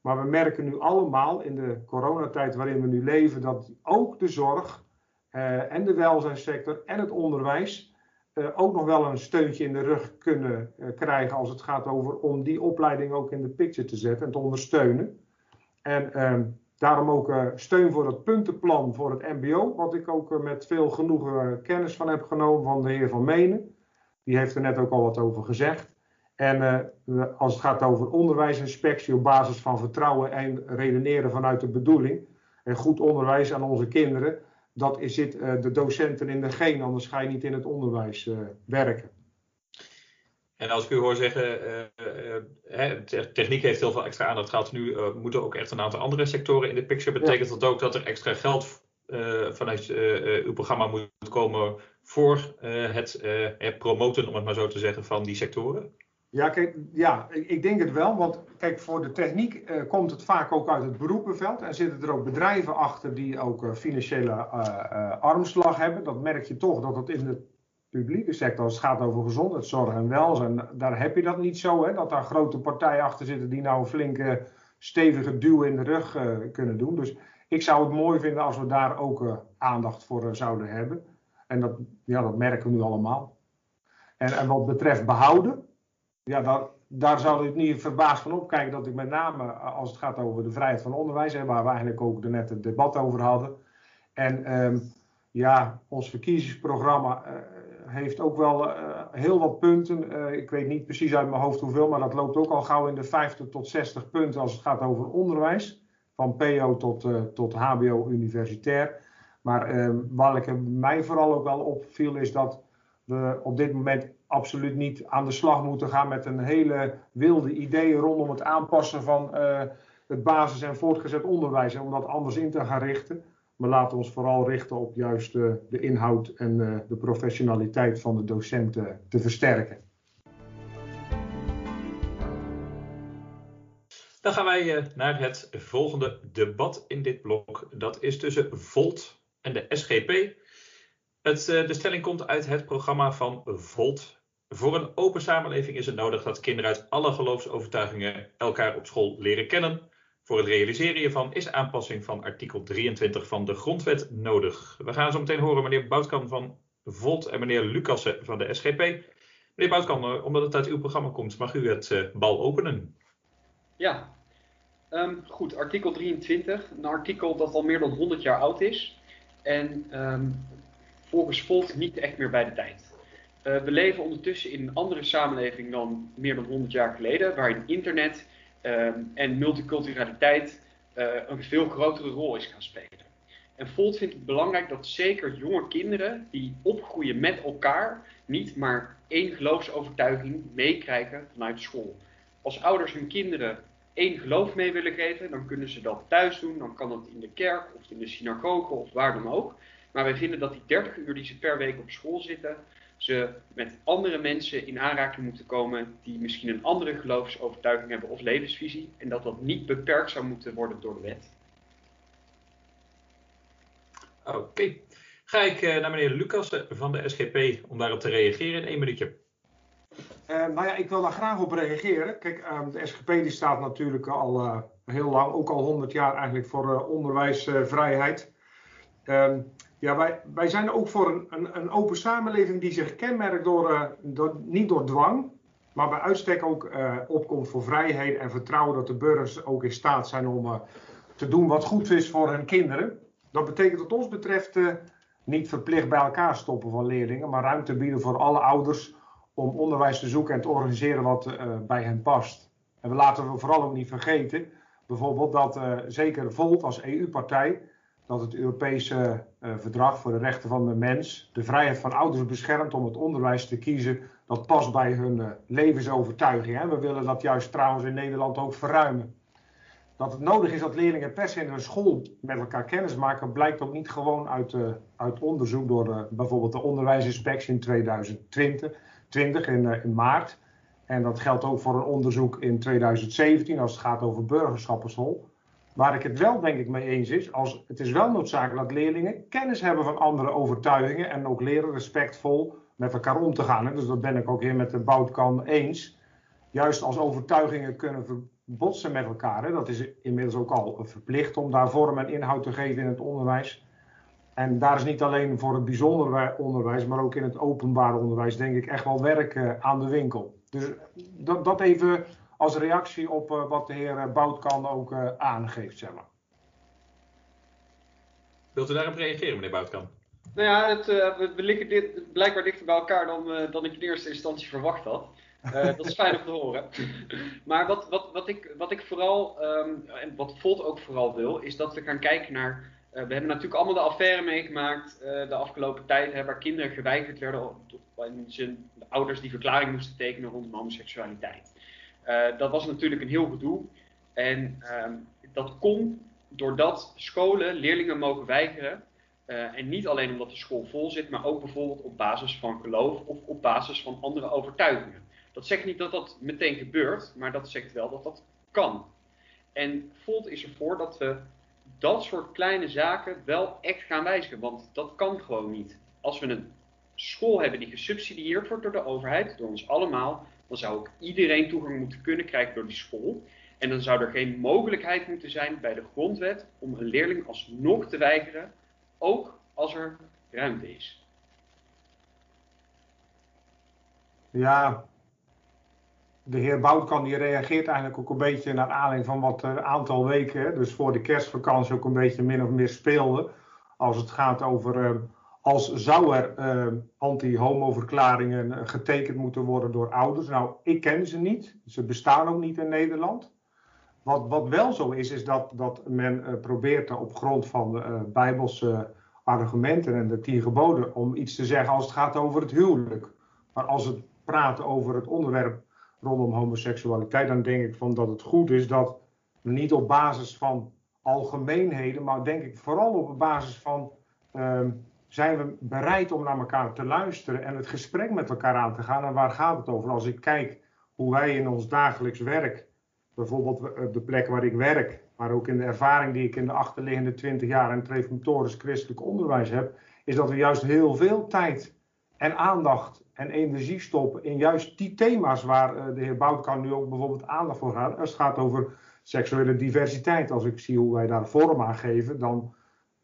Maar we merken nu allemaal in de coronatijd waarin we nu leven dat ook de zorg eh, en de welzijnssector en het onderwijs ook nog wel een steuntje in de rug kunnen eh, krijgen als het gaat over om die opleiding ook in de picture te zetten en te ondersteunen. En ehm, Daarom ook uh, steun voor het puntenplan voor het MBO, wat ik ook met veel genoegen kennis van heb genomen van de heer Van Menen. Die heeft er net ook al wat over gezegd. En als het gaat over onderwijsinspectie op basis van vertrouwen en redeneren vanuit de bedoeling. En goed onderwijs aan onze kinderen, dat is, zit de docenten in de geen, anders ga je niet in het onderwijs werken. En als ik u hoor zeggen, uh, techniek heeft heel veel extra aandacht gehad. Nu moeten ook echt een aantal andere sectoren in de picture. Betekent dat ook dat er extra geld vanuit uw programma moet komen voor het, het, promoten, om het maar zo te zeggen, van die sectoren? Ja, kijk, ja, ik denk het wel. Want kijk, voor de techniek komt het vaak ook uit het beroepenveld. En zitten er ook bedrijven achter die ook financiële armslag hebben. Dat merk je toch dat het in de publieke sector, als het gaat over gezondheidszorg en welzijn, daar heb je dat niet zo, hè, dat daar grote partijen achter zitten die nou een flinke stevige duw in de rug kunnen doen. Dus ik zou het mooi vinden als we daar ook aandacht voor zouden hebben. En dat, ja, dat merken we nu allemaal. En, en wat betreft behouden, ja, daar, daar zou ik niet verbaasd van opkijken dat ik met name als het gaat over de vrijheid van onderwijs, hè, waar we eigenlijk ook net het debat over hadden. En um, ja, ons verkiezingsprogramma heeft ook wel uh, heel wat punten. Ik weet niet precies uit mijn hoofd hoeveel, maar dat loopt ook al gauw in de 50 tot 60 punten als het gaat over onderwijs. Van PO tot, tot HBO universitair. Maar waar ik mij vooral ook wel opviel is dat we op dit moment absoluut niet aan de slag moeten gaan met een hele wilde ideeën rondom het aanpassen van het basis- en voortgezet onderwijs. En om dat anders in te gaan richten. Maar laten we ons vooral richten op juist de, de inhoud en de, de professionaliteit van de docenten te versterken. Dan gaan wij eh, naar het volgende debat in dit blok. Dat is tussen Volt en de SGP. Het, eh, de stelling komt uit het programma van Volt. Voor een open samenleving is het nodig dat kinderen uit alle geloofsovertuigingen elkaar op school leren kennen. Voor het realiseren hiervan is aanpassing van artikel 23 van de Grondwet nodig. We gaan zo meteen horen meneer Boutkan van Volt en meneer Lucassen van de SGP. Meneer Boutkan, eh, omdat het uit uw programma komt, mag u het uh, bal openen? Ja, um, goed. Artikel 23, een artikel dat al meer dan 100 jaar oud is. En um, volgens Volt niet echt meer bij de tijd. we leven ondertussen in een andere samenleving dan meer dan 100 jaar geleden, waarin internet ehm, en multiculturaliteit een veel grotere rol is gaan spelen. En Volt vindt het belangrijk dat zeker jonge kinderen die opgroeien met elkaar niet maar één geloofsovertuiging meekrijgen vanuit school. Als ouders hun kinderen één geloof mee willen geven, dan kunnen ze dat thuis doen. Dan kan dat in de kerk of in de synagoge of waar dan ook. Maar wij vinden dat die 30 uur die ze per week op school zitten, ze met andere mensen in aanraking moeten komen die misschien een andere geloofsovertuiging hebben of levensvisie. En dat dat niet beperkt zou moeten worden door de wet. Oké. Ga ik eh, naar meneer Lucas van de SGP om daarop te reageren in één minuutje. Uh, nou ja, ik wil daar graag op reageren. Kijk, ehm, de SGP die staat natuurlijk al uh, heel lang, ook al 100 jaar eigenlijk voor onderwijsvrijheid. Ehm, ja, wij, wij zijn ook voor een, een, een open samenleving die zich kenmerkt door, door, niet door dwang, maar bij uitstek ook opkomt voor vrijheid en vertrouwen dat de burgers ook in staat zijn om te doen wat goed is voor hun kinderen. Dat betekent wat ons betreft uh, niet verplicht bij elkaar stoppen van leerlingen, maar ruimte bieden voor alle ouders om onderwijs te zoeken en te organiseren wat uh, bij hen past. En we laten we vooral ook niet vergeten, bijvoorbeeld dat uh, zeker Volt als EU-partij, dat het Europese verdrag voor de rechten van de mens de vrijheid van ouders beschermt om het onderwijs te kiezen dat past bij hun levensovertuiging. Hè. We willen dat juist trouwens in Nederland ook verruimen. Dat het nodig is dat leerlingen per se in hun school met elkaar kennis maken, blijkt ook niet gewoon uit, uh, uit onderzoek door bijvoorbeeld de onderwijsinspectie in 2020 20 in, maart. En dat geldt ook voor een onderzoek in 2017 als het gaat over burgerschappenschool. Waar ik het wel denk ik mee eens is, als, het is wel noodzakelijk dat leerlingen kennis hebben van andere overtuigingen en ook leren respectvol met elkaar om te gaan. Dus dat ben ik ook hier met de Boutkan eens. Juist als overtuigingen kunnen botsen met elkaar. Hè. Dat is inmiddels ook al verplicht om daar vorm en inhoud te geven in het onderwijs. En daar is niet alleen voor het bijzonder onderwijs, maar ook in het openbaar onderwijs, denk ik, echt wel werk uh, aan de winkel. Dus dat, dat even als reactie op uh, wat de heer Boutkan ook uh, aangeeft, zeg maar. Wilt u daarop reageren, meneer Boutkan? Nou ja, het, we, we liggen dit, blijkbaar dichter bij elkaar dan, dan ik in eerste instantie verwacht had. Uh, dat is fijn om te horen. maar wat, wat, wat, ik, wat ik vooral, um, en wat Volt ook vooral wil, is dat we gaan kijken naar. Uh, we hebben natuurlijk allemaal de affaire meegemaakt uh, de afgelopen tijd, hè, waar kinderen geweigerd werden, en zijn ouders die verklaring moesten tekenen rondom homoseksualiteit. Dat was natuurlijk een heel gedoe. En um, dat kon doordat scholen leerlingen mogen weigeren. en niet alleen omdat de school vol zit, maar ook bijvoorbeeld op basis van geloof of op basis van andere overtuigingen. Dat zegt niet dat dat meteen gebeurt, maar dat zegt wel dat dat kan. En Volt is ervoor dat we dat soort kleine zaken wel echt gaan wijzigen, want dat kan gewoon niet. Als we een school hebben die gesubsidieerd wordt door de overheid, door ons allemaal, dan zou ook iedereen toegang moeten kunnen krijgen door die school. En dan zou er geen mogelijkheid moeten zijn bij de grondwet om een leerling alsnog te weigeren, ook als er ruimte is. Ja, de heer Boutkan die reageert eigenlijk ook een beetje naar aanleiding van wat een aantal weken, dus voor de kerstvakantie ook een beetje min of meer speelde. Als het gaat over uh, als zou er uh, anti-homo-verklaringen getekend moeten worden door ouders. Nou, ik ken ze niet. Ze bestaan ook niet in Nederland. Wat, wat wel zo is, is dat, dat men uh, probeert op grond van de bijbelse argumenten en de tien geboden om iets te zeggen als het gaat over het huwelijk. Maar als het praat over het onderwerp rondom homoseksualiteit, dan denk ik van dat het goed is dat niet op basis van algemeenheden, maar denk ik vooral op basis van uh, zijn we bereid om naar elkaar te luisteren en het gesprek met elkaar aan te gaan. En waar gaat het over? Als ik kijk hoe wij in ons dagelijks werk, bijvoorbeeld op de plek waar ik werk, maar ook in de ervaring die ik in de achterliggende 20 jaar in het reformatorisch christelijk onderwijs heb, is dat we juist heel veel tijd en aandacht en energie stoppen in juist die thema's waar uh, de heer Boutkan nu ook bijvoorbeeld aandacht voor gaat. Als het gaat over seksuele diversiteit, als ik zie hoe wij daar vorm aan geven, dan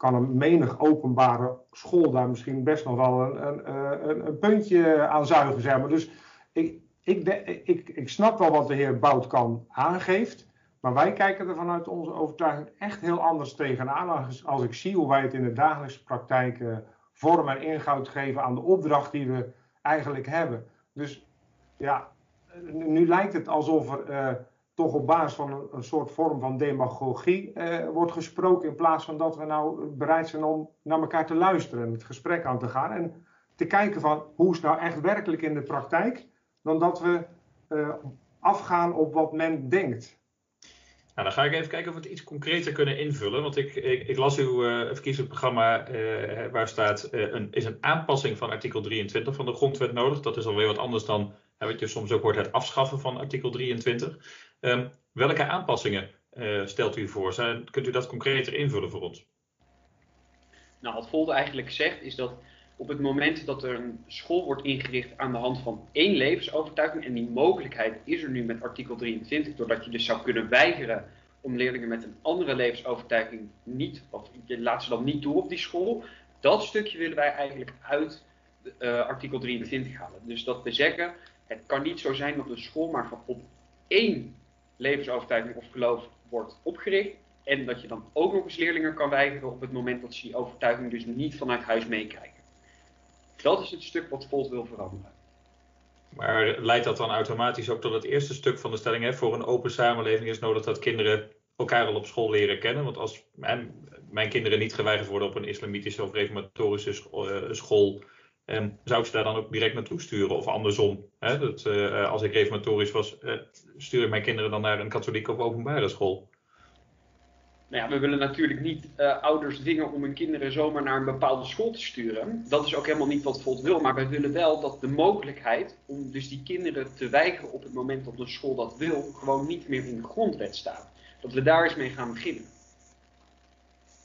kan een menig openbare school daar misschien best nog wel een, een, eh, een, puntje aan zuigen. Zeg maar. Dus ik, ik, ik, ik snap wel wat de heer Boutkan aangeeft. Maar wij kijken er vanuit onze overtuiging echt heel anders tegenaan. Als, ik zie hoe wij het in de dagelijkse praktijk uh, vorm en inhoud geven aan de opdracht die we eigenlijk hebben. Dus ja, nu lijkt het alsof er uh, toch op basis van een, een soort vorm van demagogie uh, wordt gesproken. In plaats van dat we nou bereid zijn om naar elkaar te luisteren en het gesprek aan te gaan. En te kijken van hoe is het nou echt werkelijk in de praktijk. Dan dat we uh, afgaan op wat men denkt. Nou, dan ga ik even kijken of we het iets concreter kunnen invullen. Want ik, ik, las uw uh, verkiezingsprogramma uh, waar staat, een, is een aanpassing van artikel 23 van de grondwet nodig. Dat is alweer wat anders dan wat je soms ook hoort, het afschaffen van artikel 23. Ehm, welke aanpassingen stelt u voor? Zijn, kunt u dat concreter invullen voor ons? Nou, wat Volde eigenlijk zegt is dat op het moment dat er een school wordt ingericht aan de hand van één levensovertuiging, en die mogelijkheid is er nu met artikel 23, doordat je dus zou kunnen weigeren om leerlingen met een andere levensovertuiging niet, of je laat ze dan niet toe op die school, dat stukje willen wij eigenlijk uit uh, artikel 23 halen. Dus dat we zeggen, het kan niet zo zijn dat een school maar van op één levensovertuiging of geloof wordt opgericht. En dat je dan ook nog eens leerlingen kan weigeren op het moment dat ze die overtuiging dus niet vanuit huis meekrijgen. Dat is het stuk wat Volt wil veranderen. Maar leidt dat dan automatisch ook tot het eerste stuk van de stelling? Hè? Voor een open samenleving is nodig dat kinderen elkaar al op school leren kennen. Want als mijn, mijn kinderen niet geweigerd worden op een islamitische of reformatorische eh, school, eh, zou ik ze daar dan ook direct naartoe sturen? Of andersom? Hè? Dat, uh, als ik reformatorisch was, uh, stuur ik mijn kinderen dan naar een katholieke of openbare school? Nou ja, we willen natuurlijk niet uh, ouders dwingen om hun kinderen zomaar naar een bepaalde school te sturen. Dat is ook helemaal niet wat Volt wil. Maar wij willen wel dat de mogelijkheid om dus die kinderen te weigeren op het moment dat een school dat wil, gewoon niet meer in de grondwet staat. Dat we daar eens mee gaan beginnen.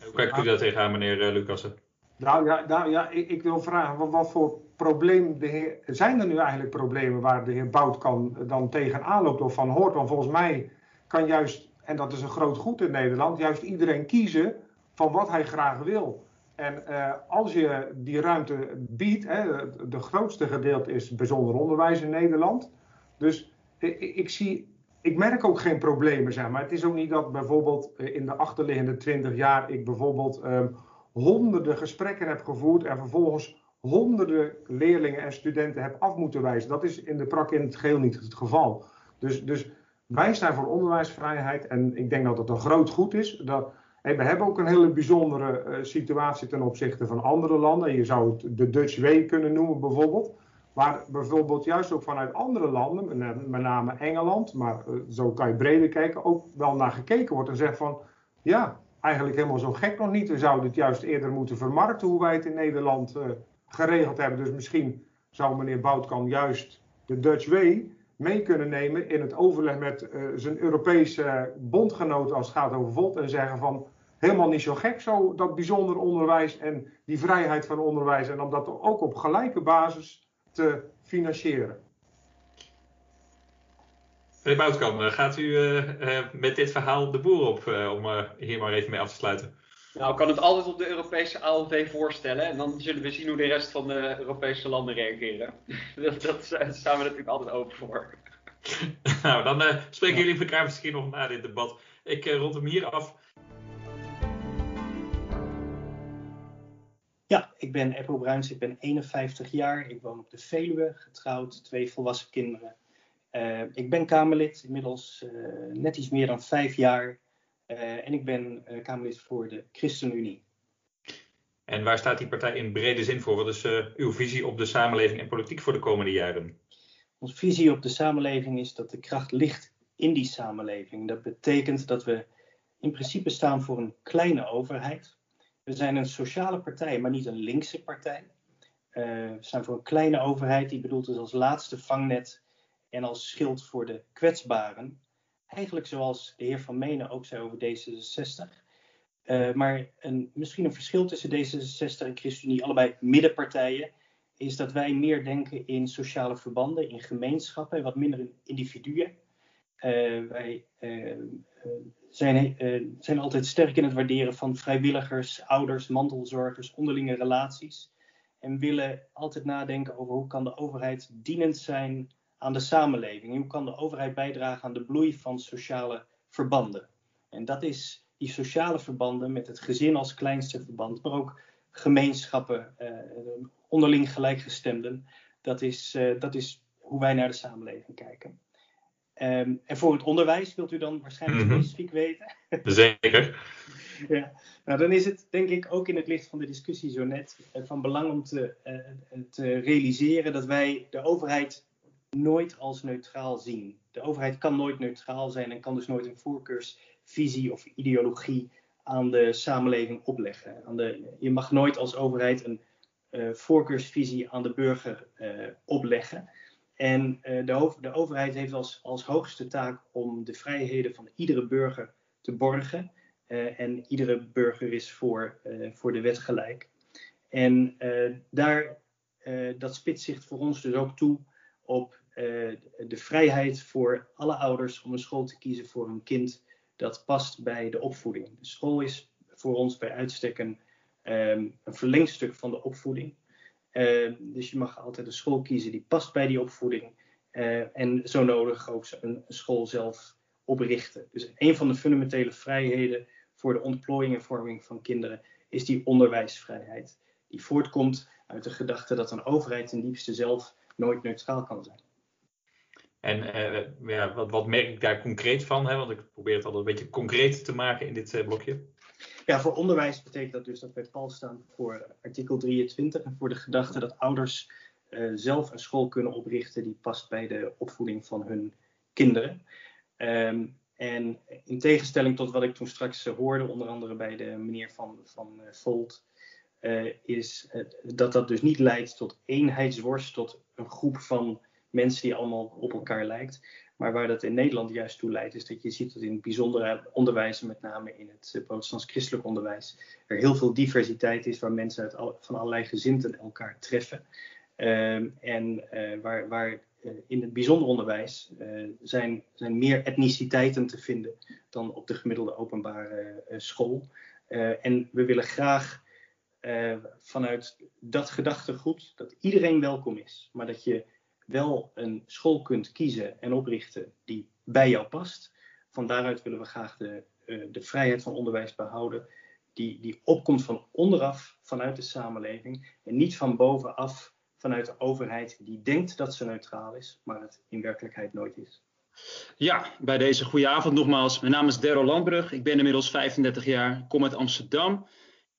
Hoe kijkt u daar tegenaan, meneer Lucassen? Nou ja, nou, ja ik, ik, wil vragen, wat, voor probleem zijn er nu eigenlijk problemen waar de heer Boutkan dan tegenaan loopt of van hoort? Want volgens mij kan juist en dat is een groot goed in Nederland, juist iedereen kiezen van wat hij graag wil. En uh, als je die ruimte biedt, hè, de grootste gedeelte is bijzonder onderwijs in Nederland. Dus ik, ik, zie, ik merk ook geen problemen, zeg maar. Het is ook niet dat bijvoorbeeld eh, in de achterliggende 20 jaar ik bijvoorbeeld um, honderden gesprekken heb gevoerd en vervolgens honderden leerlingen en studenten heb af moeten wijzen. Dat is in de praktijk in het geheel niet het geval. Dus, dus wij staan voor onderwijsvrijheid en ik denk dat dat een groot goed is. Dat, we hebben ook een hele bijzondere uh, situatie ten opzichte van andere landen. Je zou het de Dutch Way kunnen noemen bijvoorbeeld. Waar bijvoorbeeld juist ook vanuit andere landen, met name Engeland, maar uh, zo kan je breder kijken, ook wel naar gekeken wordt en zegt van ja, eigenlijk helemaal zo gek nog niet. We zouden het juist eerder moeten vermarkten hoe wij het in Nederland uh, geregeld hebben. Dus misschien zou meneer Boutkan juist de Dutch Way mee kunnen nemen in het overleg met uh, zijn Europese bondgenoten als het gaat over Volt en zeggen van helemaal niet zo gek zo dat bijzonder onderwijs en die vrijheid van onderwijs en om dat ook op gelijke basis te financieren. Meneer Boutkamp, eh, gaat u uh, uh, met dit verhaal de boer op om hier maar even mee af te sluiten? Nou, ik kan het altijd op de Europese ALV voorstellen. En dan zullen we zien hoe de rest van de Europese landen reageren. *laughs* dat, dat staan we natuurlijk altijd open voor. *laughs* nou, dan uh, spreken jullie elkaar misschien nog na dit debat. Ik uh, rond hem hier af. Ja, ik ben Eppo Bruins, ik ben 51 jaar. Ik woon op de Veluwe, getrouwd, twee volwassen kinderen. Uh, ik ben Kamerlid, inmiddels net iets meer dan vijf jaar. Uh, en ik ben Kamerlid voor de ChristenUnie. En waar staat die partij in brede zin voor? Wat is uw visie op de samenleving en politiek voor de komende jaren? Onze visie op de samenleving is dat de kracht ligt in die samenleving. Dat betekent dat we in principe staan voor een kleine overheid. We zijn een sociale partij, maar niet een linkse partij. we staan voor een kleine overheid die bedoeld is als laatste vangnet en als schild voor de kwetsbaren eigenlijk zoals de heer Van Menen ook zei over D66. Uh, maar een, misschien een verschil tussen D66 en ChristenUnie, allebei middenpartijen, is dat wij meer denken in sociale verbanden, in gemeenschappen, en wat minder in individuen. Uh, wij uh, zijn, zijn altijd sterk in het waarderen van vrijwilligers, ouders, mantelzorgers, onderlinge relaties. En willen altijd nadenken over hoe kan de overheid dienend zijn aan de samenleving? Hoe kan de overheid bijdragen aan de bloei van sociale verbanden? En dat is die sociale verbanden met het gezin als kleinste verband, maar ook gemeenschappen, eh, onderling gelijkgestemden. Dat is, uh, dat is hoe wij naar de samenleving kijken. Um, en voor het onderwijs wilt u dan waarschijnlijk mm -hmm. specifiek weten? *laughs* Zeker. ja, nou dan is het denk ik ook in het licht van de discussie zo net uh, van belang om te, uh, te realiseren dat wij de overheid nooit als neutraal zien. De overheid kan nooit neutraal zijn en kan dus nooit een voorkeursvisie of ideologie aan de samenleving opleggen. Aan de, je mag nooit als overheid een uh, voorkeursvisie aan de burger uh, opleggen. En de, de, overheid heeft als, als hoogste taak om de vrijheden van iedere burger te borgen. en iedere burger is voor, voor de wet gelijk. En daar, dat spitst zich voor ons dus ook toe op de vrijheid voor alle ouders om een school te kiezen voor hun kind dat past bij de opvoeding. De school is voor ons bij uitstek een, um, een verlengstuk van de opvoeding. Uh, dus je mag altijd een school kiezen die past bij die opvoeding. Uh, en zo nodig ook een, een, school zelf oprichten. Dus een van de fundamentele vrijheden voor de ontplooiing en vorming van kinderen is die onderwijsvrijheid. Die voortkomt uit de gedachte dat een overheid ten diepste zelf nooit neutraal kan zijn. En ja, wat, wat, merk ik daar concreet van? Hè? Want ik probeer het altijd een beetje concreet te maken in dit uh, blokje. Ja, voor onderwijs betekent dat dus dat wij pal staan voor artikel 23 en voor de gedachte dat ouders uh, zelf een school kunnen oprichten die past bij de opvoeding van hun kinderen. Um, en in tegenstelling tot wat ik toen straks hoorde, onder andere bij de meneer van, van Volt, is dat dat dus niet leidt tot eenheidsworst, tot een groep van mensen die allemaal op elkaar lijkt. Maar waar dat in Nederland juist toe leidt, is dat je ziet dat in het bijzondere onderwijs, met name in het uh, protestants-christelijk onderwijs, er heel veel diversiteit is waar mensen uit van allerlei gezinten elkaar treffen. Um, en uh, waar, waar uh, in het bijzonder onderwijs zijn, zijn meer etniciteiten te vinden dan op de gemiddelde openbare school. en we willen graag vanuit dat gedachtegoed dat iedereen welkom is, maar dat je wel een school kunt kiezen en oprichten die bij jou past. Van daaruit willen we graag de, uh, de vrijheid van onderwijs behouden, die, die opkomt van onderaf, vanuit de samenleving, en niet van bovenaf, vanuit de overheid, die denkt dat ze neutraal is, maar het in werkelijkheid nooit is. Ja, bij deze goede avond nogmaals. Mijn naam is Derro Landbrug. Ik ben inmiddels 35 jaar, kom uit Amsterdam.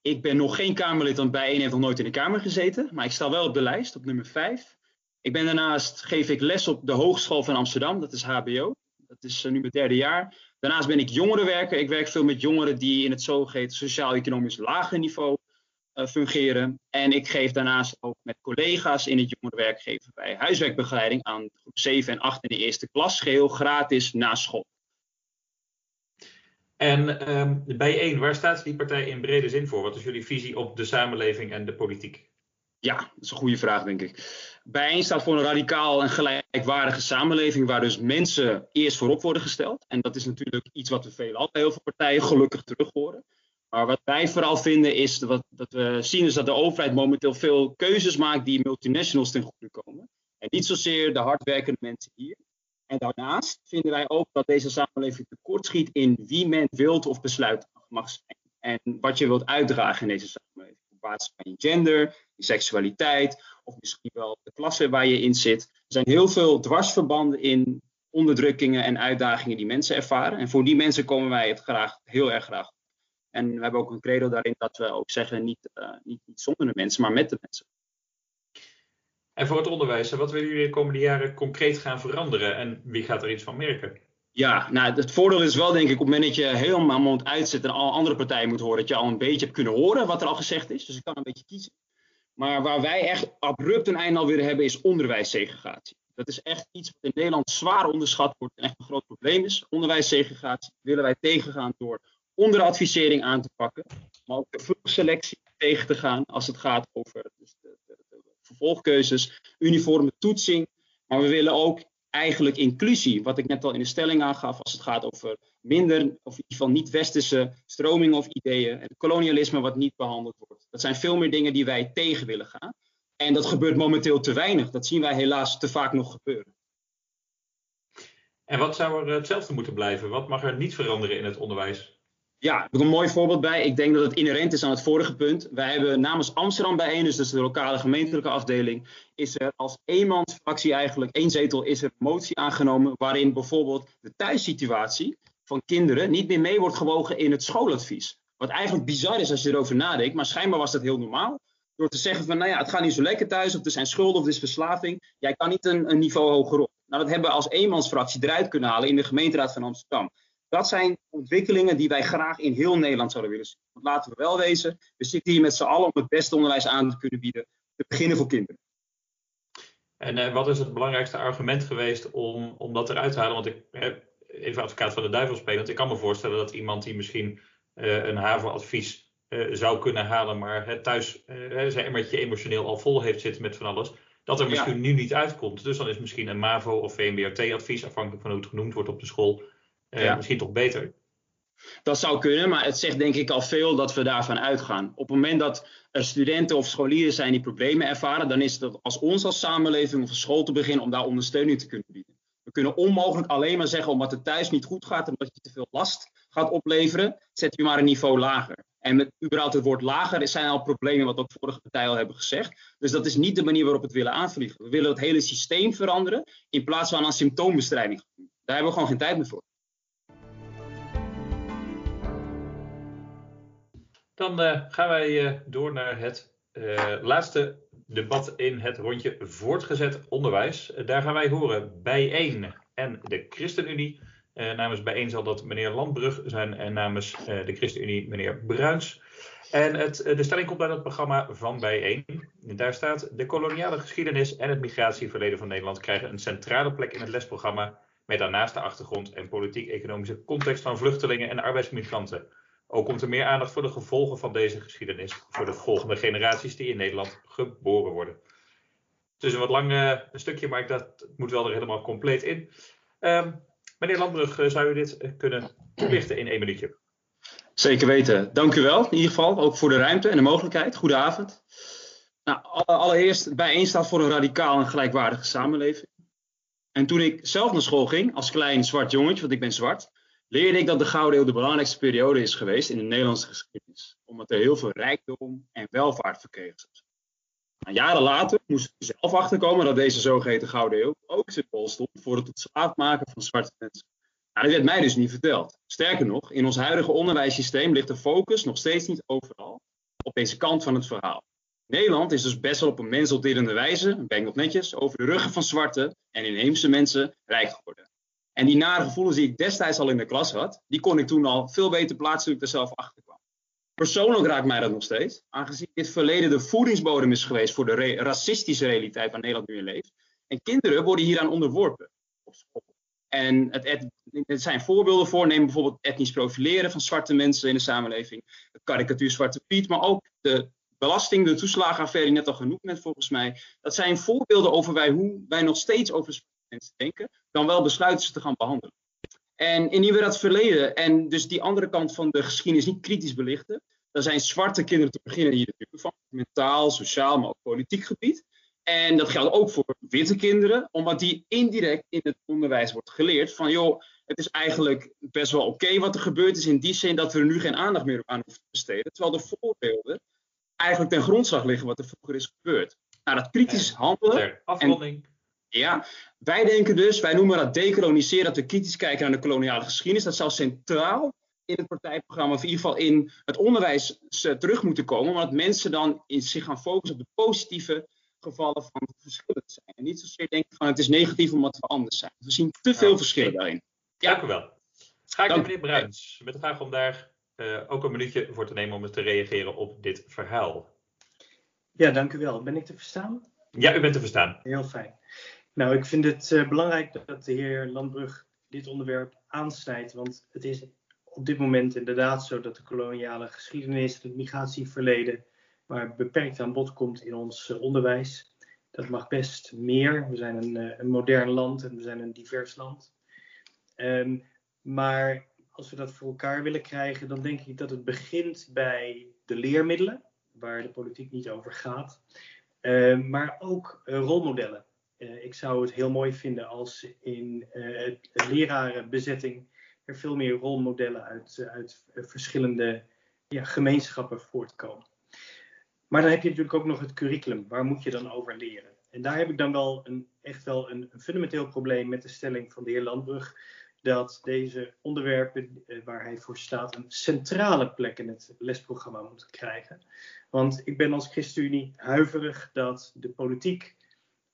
Ik ben nog geen Kamerlid, want bij één heeft nog nooit in de Kamer gezeten. Maar ik sta wel op de lijst, op nummer 5. Ik ben daarnaast, geef ik les op de Hogeschool van Amsterdam, dat is HBO. Dat is uh, nu mijn derde jaar. Daarnaast ben ik jongerenwerker. Ik werk veel met jongeren die in het zogeheten sociaal-economisch lage niveau uh, fungeren. En ik geef daarnaast ook met collega's in het jongerenwerk geven bij huiswerkbegeleiding aan groep 7 en 8 in de eerste klas, geheel gratis na school. En um, bij één, waar staat die partij in brede zin voor? Wat is jullie visie op de samenleving en de politiek? Ja, dat is een goede vraag, denk ik. Bijeen staat voor een radicaal en gelijkwaardige samenleving waar dus mensen eerst voorop worden gesteld. En dat is natuurlijk iets wat we veelal bij heel veel partijen gelukkig terug horen. Maar wat wij vooral vinden is dat, dat we zien is dat de overheid momenteel veel keuzes maakt die multinationals ten goede komen. En niet zozeer de hardwerkende mensen hier. En daarnaast vinden wij ook dat deze samenleving tekortschiet in wie men wilt of besluit mag zijn. En wat je wilt uitdragen in deze samenleving op basis van je gender, je seksualiteit of misschien wel de klasse waar je in zit. Er zijn heel veel dwarsverbanden in onderdrukkingen en uitdagingen die mensen ervaren. En voor die mensen komen wij het graag, heel erg graag. En we hebben ook een credo daarin dat we ook zeggen, niet, uh, niet, niet zonder de mensen, maar met de mensen. En voor het onderwijs, wat willen jullie de komende jaren concreet gaan veranderen en wie gaat er iets van merken? Ja, nou, het voordeel is wel, denk ik, op het moment dat je helemaal mond uitzet en alle andere partijen moet horen, dat je al een beetje hebt kunnen horen wat er al gezegd is. Dus ik kan een beetje kiezen. Maar waar wij echt abrupt een einde al willen hebben, is onderwijssegregatie. Dat is echt iets wat in Nederland zwaar onderschat wordt en echt een groot probleem is. Onderwijssegregatie willen wij tegengaan door onderadvisering aan te pakken, maar ook de vroegselectie tegen te gaan als het gaat over dus de, de, de vervolgkeuzes, uniforme toetsing. Maar we willen ook eigenlijk inclusie, wat ik net al in de stelling aangaf, als het gaat over minder, of in ieder geval niet-westerse stromingen of ideeën, en kolonialisme wat niet behandeld wordt. Dat zijn veel meer dingen die wij tegen willen gaan. En dat gebeurt momenteel te weinig. Dat zien wij helaas te vaak nog gebeuren. En wat zou er hetzelfde moeten blijven? Wat mag er niet veranderen in het onderwijs? Ja, ik heb een mooi voorbeeld bij. Ik denk dat het inherent is aan het vorige punt. Wij hebben namens Amsterdam bijeen, dus de lokale gemeentelijke afdeling, is er als eenmansfractie eigenlijk, één zetel, is er een motie aangenomen waarin bijvoorbeeld de thuissituatie van kinderen niet meer mee wordt gewogen in het schooladvies. Wat eigenlijk bizar is als je erover nadenkt, maar schijnbaar was dat heel normaal. Door te zeggen van, nou ja, het gaat niet zo lekker thuis, of er zijn schulden, of er is verslaving. Jij kan niet een, een niveau hoger op. Nou, dat hebben we als eenmansfractie eruit kunnen halen in de gemeenteraad van Amsterdam. Dat zijn ontwikkelingen die wij graag in heel Nederland zouden willen zien. Want laten we wel wezen, we zitten hier met z'n allen om het beste onderwijs aan te kunnen bieden. Te beginnen voor kinderen. En uh, wat is het belangrijkste argument geweest om, om dat eruit te halen? Want ik, uh, even advocaat van de duivel spelen, want ik kan me voorstellen dat iemand die misschien uh, een HAVO-advies zou kunnen halen, maar thuis zijn emmertje emotioneel al vol heeft zitten met van alles, dat er misschien ja. nu niet uitkomt. Dus dan is misschien een MAVO of VMBRT-advies, afhankelijk van hoe het genoemd wordt op de school, ja. misschien toch beter. Dat zou kunnen, maar het zegt denk ik al veel dat we daarvan uitgaan. Op het moment dat er studenten of scholieren zijn die problemen ervaren, dan is het als ons als samenleving of als school te beginnen om daar ondersteuning te kunnen bieden. We kunnen onmogelijk alleen maar zeggen omdat het thuis niet goed gaat omdat je te veel last gaat opleveren, zet je maar een niveau lager. En met überhaupt het woord lager zijn al problemen, wat ook vorige partijen al hebben gezegd. Dus dat is niet de manier waarop we het willen aanvliegen. We willen het hele systeem veranderen in plaats van aan symptoombestrijding. Daar hebben we gewoon geen tijd meer voor. Dan uh, gaan wij uh, door naar het uh, laatste debat in het rondje voortgezet onderwijs. daar gaan wij horen bijeen en de ChristenUnie. namens bijeen zal dat meneer Landbrug zijn en namens de ChristenUnie meneer Bruins. En het, de stelling komt uit het programma van bijeen. Daar staat: De koloniale geschiedenis en het migratieverleden van Nederland krijgen een centrale plek in het lesprogramma. Met daarnaast de achtergrond en politiek-economische context van vluchtelingen en arbeidsmigranten. Ook komt er meer aandacht voor de gevolgen van deze geschiedenis voor de volgende generaties die in Nederland geboren worden. Het is een wat lang uh, een stukje, maar ik dacht, moet wel er helemaal compleet in. Um, meneer Landbrug, uh, zou u dit uh, kunnen toelichten in één minuutje? Zeker weten. Dank u wel, in ieder geval, ook voor de ruimte en de mogelijkheid. Goedenavond. Nou, allereerst bijeen staat voor een radicaal en gelijkwaardige samenleving. En toen ik zelf naar school ging, als klein zwart jongetje, want ik ben zwart, leerde ik dat de Gouden Eeuw de belangrijkste periode is geweest in de Nederlandse geschiedenis. Omdat er heel veel rijkdom en welvaart verkregen is. Jaren later moest ik zelf achterkomen dat deze zogeheten Gouden Eeuw ook symbool stond voor het tot maken van zwarte mensen. Nou, dat werd mij dus niet verteld. Sterker nog, in ons huidige onderwijssysteem ligt de focus nog steeds niet overal op deze kant van het verhaal. Nederland is dus best wel op een menselderende wijze, ben ik netjes, over de ruggen van zwarte en inheemse mensen rijk geworden. En die nare gevoelens die ik destijds al in de klas had, die kon ik toen al veel beter plaatsen toen ik er zelf achter kwam. Persoonlijk raakt mij dat nog steeds, aangezien dit verleden de voedingsbodem is geweest voor de racistische realiteit waar Nederland nu in leeft. En kinderen worden hieraan onderworpen. En het, het, zijn voorbeelden voor, neem bijvoorbeeld etnisch profileren van zwarte mensen in de samenleving, de karikatuur Zwarte Piet, maar ook de belasting, de toeslagenaffaire net al genoemd werd volgens mij. Dat zijn voorbeelden over wij, hoe wij nog steeds over mensen denken, dan wel besluiten ze te gaan behandelen. En indien we dat verleden en dus die andere kant van de geschiedenis niet kritisch belichten, dan zijn zwarte kinderen te beginnen hier natuurlijk van mentaal, sociaal, maar ook politiek gebied. En dat geldt ook voor witte kinderen, omdat die indirect in het onderwijs wordt geleerd van joh, het is eigenlijk best wel oké wat er gebeurd is in die zin dat we er nu geen aandacht meer aan hoeven te besteden. Terwijl de voorbeelden eigenlijk ten grondslag liggen wat er vroeger is gebeurd. Nou, dat kritisch handelen. afronding. Ja, wij denken dus, wij noemen dat decoloniseren, dat we kritisch kijken naar de koloniale geschiedenis. Dat zou centraal in het partijprogramma, of in ieder geval in het onderwijs, terug moeten komen. Maar dat mensen dan in zich gaan focussen op de positieve gevallen van verschillen zijn. En niet zozeer denken van het is negatief omdat we anders zijn. We zien te veel verschillen daarin. Ja. Dank u wel. Ga ik naar meneer Bruins met de vraag om daar uh, ook een minuutje voor te nemen om eens te reageren op dit verhaal. Ja, dank u wel. Ben ik te verstaan? Ja, u bent te verstaan. Heel fijn. Nou, ik vind het uh, belangrijk dat de heer Landbrug dit onderwerp aansnijdt, want het is op dit moment inderdaad zo dat de koloniale geschiedenis, het migratieverleden, maar beperkt aan bod komt in ons uh, onderwijs. Dat mag best meer. We zijn een, uh, een, modern land en we zijn een divers land. Um, maar als we dat voor elkaar willen krijgen, dan denk ik dat het begint bij de leermiddelen, waar de politiek niet over gaat. Uh, maar ook rolmodellen. Uh, ik zou het heel mooi vinden als in uh, lerarenbezetting er veel meer rolmodellen uit, uit verschillende ja, gemeenschappen voortkomen. Maar dan heb je natuurlijk ook nog het curriculum. Waar moet je dan over leren? En daar heb ik dan wel een, echt wel een, fundamenteel probleem met de stelling van de heer Landbrug. Dat deze onderwerpen eh, waar hij voor staat een centrale plek in het lesprogramma moeten krijgen. Want ik ben als ChristenUnie huiverig dat de politiek eh,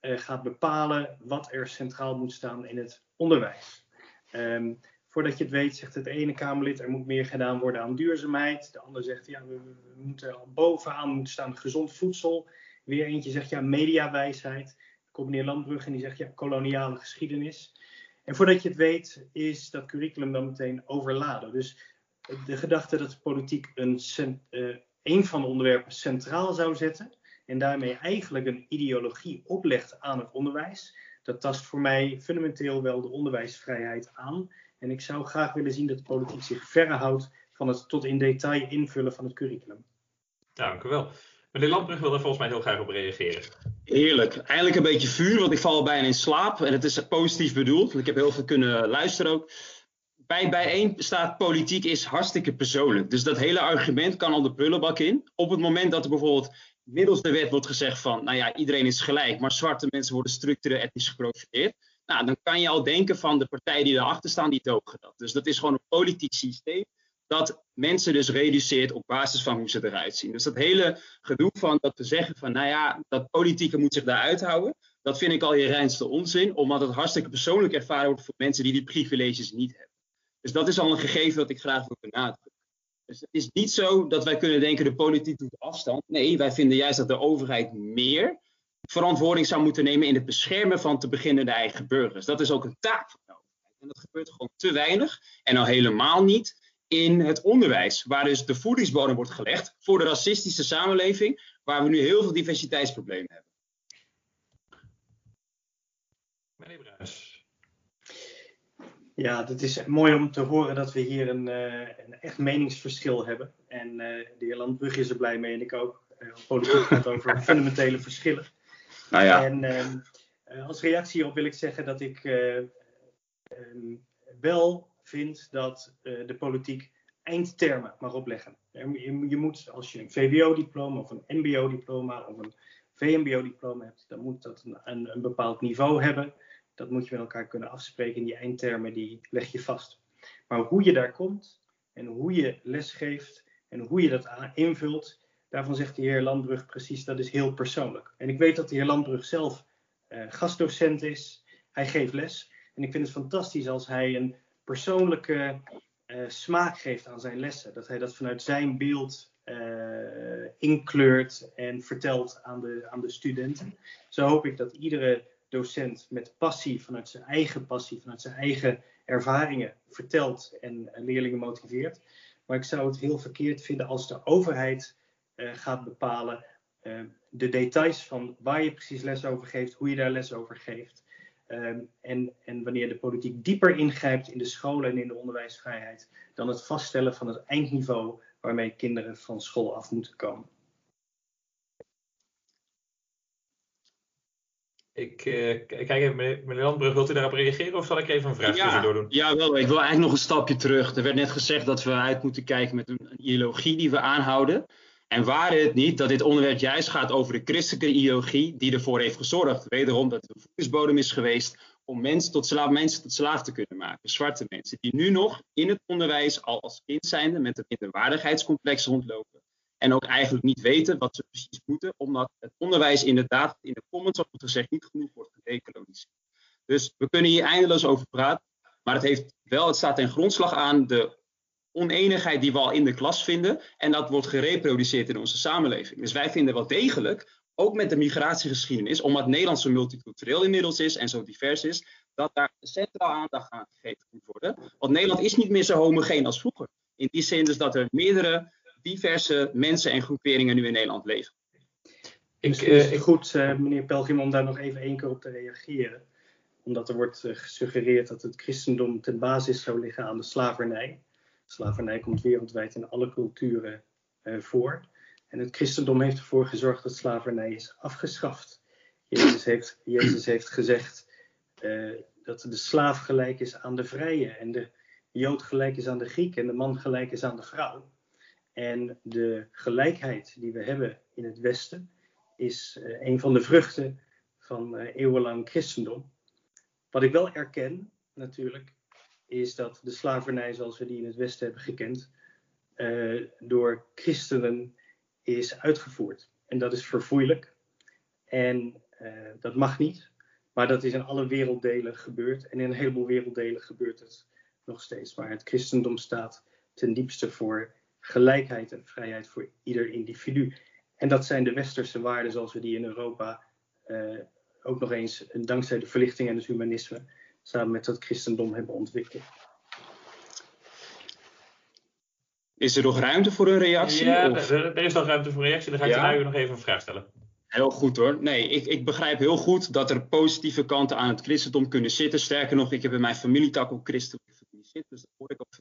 gaat bepalen wat er centraal moet staan in het onderwijs. Um, voordat je het weet zegt het ene Kamerlid er moet meer gedaan worden aan duurzaamheid. De ander zegt ja, we, we moeten bovenaan moeten staan gezond voedsel. Weer eentje zegt ja, mediawijsheid. Komt meneer Landbrug en die zegt ja, koloniale geschiedenis. En voordat je het weet is dat curriculum dan meteen overladen. Dus de gedachte dat de politiek een, uh, een van de onderwerpen centraal zou zetten en daarmee eigenlijk een ideologie oplegt aan het onderwijs, dat tast voor mij fundamenteel wel de onderwijsvrijheid aan. En ik zou graag willen zien dat de politiek zich verre houdt van het tot in detail invullen van het curriculum. Dank u wel. Meneer Landbrug wil er volgens mij heel graag op reageren. Heerlijk. Eigenlijk een beetje vuur, want ik val bijna in slaap. En het is positief bedoeld. Ik heb heel veel kunnen luisteren ook. Bij bijeen staat politiek is hartstikke persoonlijk. Dus dat hele argument kan al de prullenbak in. Op het moment dat er bijvoorbeeld middels de wet wordt gezegd van, nou ja, iedereen is gelijk, maar zwarte mensen worden structureel etnisch geprofileerd. Nou, dan kan je al denken van de partijen die erachter staan, die dogen dat. Dus dat is gewoon een politiek systeem dat mensen dus reduceert op basis van hoe ze eruit zien. Dus dat hele gedoe van dat we zeggen van, nou ja, dat politieke moet zich daar uithouden, dat vind ik al je reinste onzin, omdat het hartstikke persoonlijk ervaren wordt voor mensen die die privileges niet hebben. Dus dat is al een gegeven dat ik graag wil benadrukken. Dus het is niet zo dat wij kunnen denken de politiek doet afstand. Nee, wij vinden juist dat de overheid meer verantwoording zou moeten nemen in het beschermen van te beginnen de eigen burgers. Dat is ook een taak van de overheid. En dat gebeurt gewoon te weinig en al helemaal niet in het onderwijs, waar dus de voedingsbodem wordt gelegd voor de racistische samenleving, waar we nu heel veel diversiteitsproblemen hebben. Meneer Bruis. Ja, het is mooi om te horen dat we hier een, uh, een echt meningsverschil hebben. En uh, de heer Landbrug is er blij mee en ik ook. Uh, politiek gaat over *laughs* fundamentele verschillen. Nou ja. En ehm, als reactie hierop wil ik zeggen dat ik um, wel vind dat de politiek eindtermen mag opleggen. Je, je moet, als je een VWO-diploma of een MBO-diploma of een VMBO-diploma hebt, dan moet dat een, een, een bepaald niveau hebben dat moet je met elkaar kunnen afspreken. Die eindtermen die leg je vast. Maar hoe je daar komt en hoe je lesgeeft en hoe je dat invult, daarvan zegt de heer Landbrug precies, dat is heel persoonlijk. En ik weet dat de heer Landbrug zelf uh, gastdocent is. Hij geeft les. En ik vind het fantastisch als hij een persoonlijke uh, smaak geeft aan zijn lessen. Dat hij dat vanuit zijn beeld uh, inkleurt en vertelt aan de, aan de studenten. Zo hoop ik dat iedere docent met passie, vanuit zijn eigen passie, vanuit zijn eigen ervaringen vertelt en leerlingen motiveert. Maar ik zou het heel verkeerd vinden als de overheid uh, gaat bepalen uh, de details van waar je precies les over geeft, hoe je daar les over geeft. Um, en, en wanneer de politiek dieper ingrijpt in de scholen en in de onderwijsvrijheid dan het vaststellen van het eindniveau waarmee kinderen van school af moeten komen. Ik uh, kijk even, meneer Landbrug, wilt u daarop reageren of zal ik even een vraag ja, doen? Ja, wel. Ik wil eigenlijk nog een stapje terug. Er werd net gezegd dat we uit moeten kijken met een ideologie die we aanhouden. En waar het niet dat dit onderwerp juist gaat over de christelijke ideologie die ervoor heeft gezorgd, wederom dat het een voedingsbodem is geweest om mensen tot, slaaf, mensen tot slaaf te kunnen maken. Zwarte mensen die nu nog in het onderwijs al als kind zijnde met een minderwaardigheidscomplex rondlopen. En ook eigenlijk niet weten wat ze precies moeten, omdat het onderwijs inderdaad in de comments, zoals gezegd, niet genoeg wordt gedecoloniseerd. Dus we kunnen hier eindeloos over praten, maar het, heeft wel, het staat ten grondslag aan de oneenigheid die we al in de klas vinden. En dat wordt gereproduceerd in onze samenleving. Dus wij vinden wel degelijk, ook met de migratiegeschiedenis, omdat Nederland zo multicultureel inmiddels is en zo divers is, dat daar centraal aandacht aan gegeven moet worden. Want Nederland is niet meer zo homogeen als vroeger. In die zin dus dat er meerdere diverse mensen en groeperingen nu in Nederland leven. Ik, uh, goed, uh, meneer Pelgrim, om daar nog even één keer op te reageren. Omdat er wordt uh, gesuggereerd dat het christendom ten basis zou liggen aan de slavernij. Slavernij komt wereldwijd in alle culturen voor. En het christendom heeft ervoor gezorgd dat slavernij is afgeschaft. Jezus heeft, Jezus heeft gezegd dat de slaaf gelijk is aan de vrije. En de Jood gelijk is aan de Griek en de man gelijk is aan de vrouw. En de gelijkheid die we hebben in het Westen is uh, een van de vruchten van uh, eeuwenlang christendom. Wat ik wel erken, natuurlijk, is dat de slavernij zoals we die in het Westen hebben gekend, uh, door christenen is uitgevoerd. En dat is verfoeilijk. En dat mag niet. Maar dat is in alle werelddelen gebeurd. En in een heleboel werelddelen gebeurt het nog steeds. Maar het christendom staat ten diepste voor gelijkheid en vrijheid voor ieder individu. En dat zijn de westerse waarden zoals we die in Europa uh, ook nog eens, dankzij de verlichting en het humanisme, samen met het christendom hebben ontwikkeld. Is er nog ruimte voor een reactie? Ja, of? er is nog ruimte voor een reactie. Dan ga ik ja? je nu nog even een vraag stellen. Heel goed hoor. Nee, ik, ik, begrijp heel goed dat er positieve kanten aan het christendom kunnen zitten. Sterker nog, ik heb in mijn familietak ook christelijke familie zitten, dus daar hoor ik ook.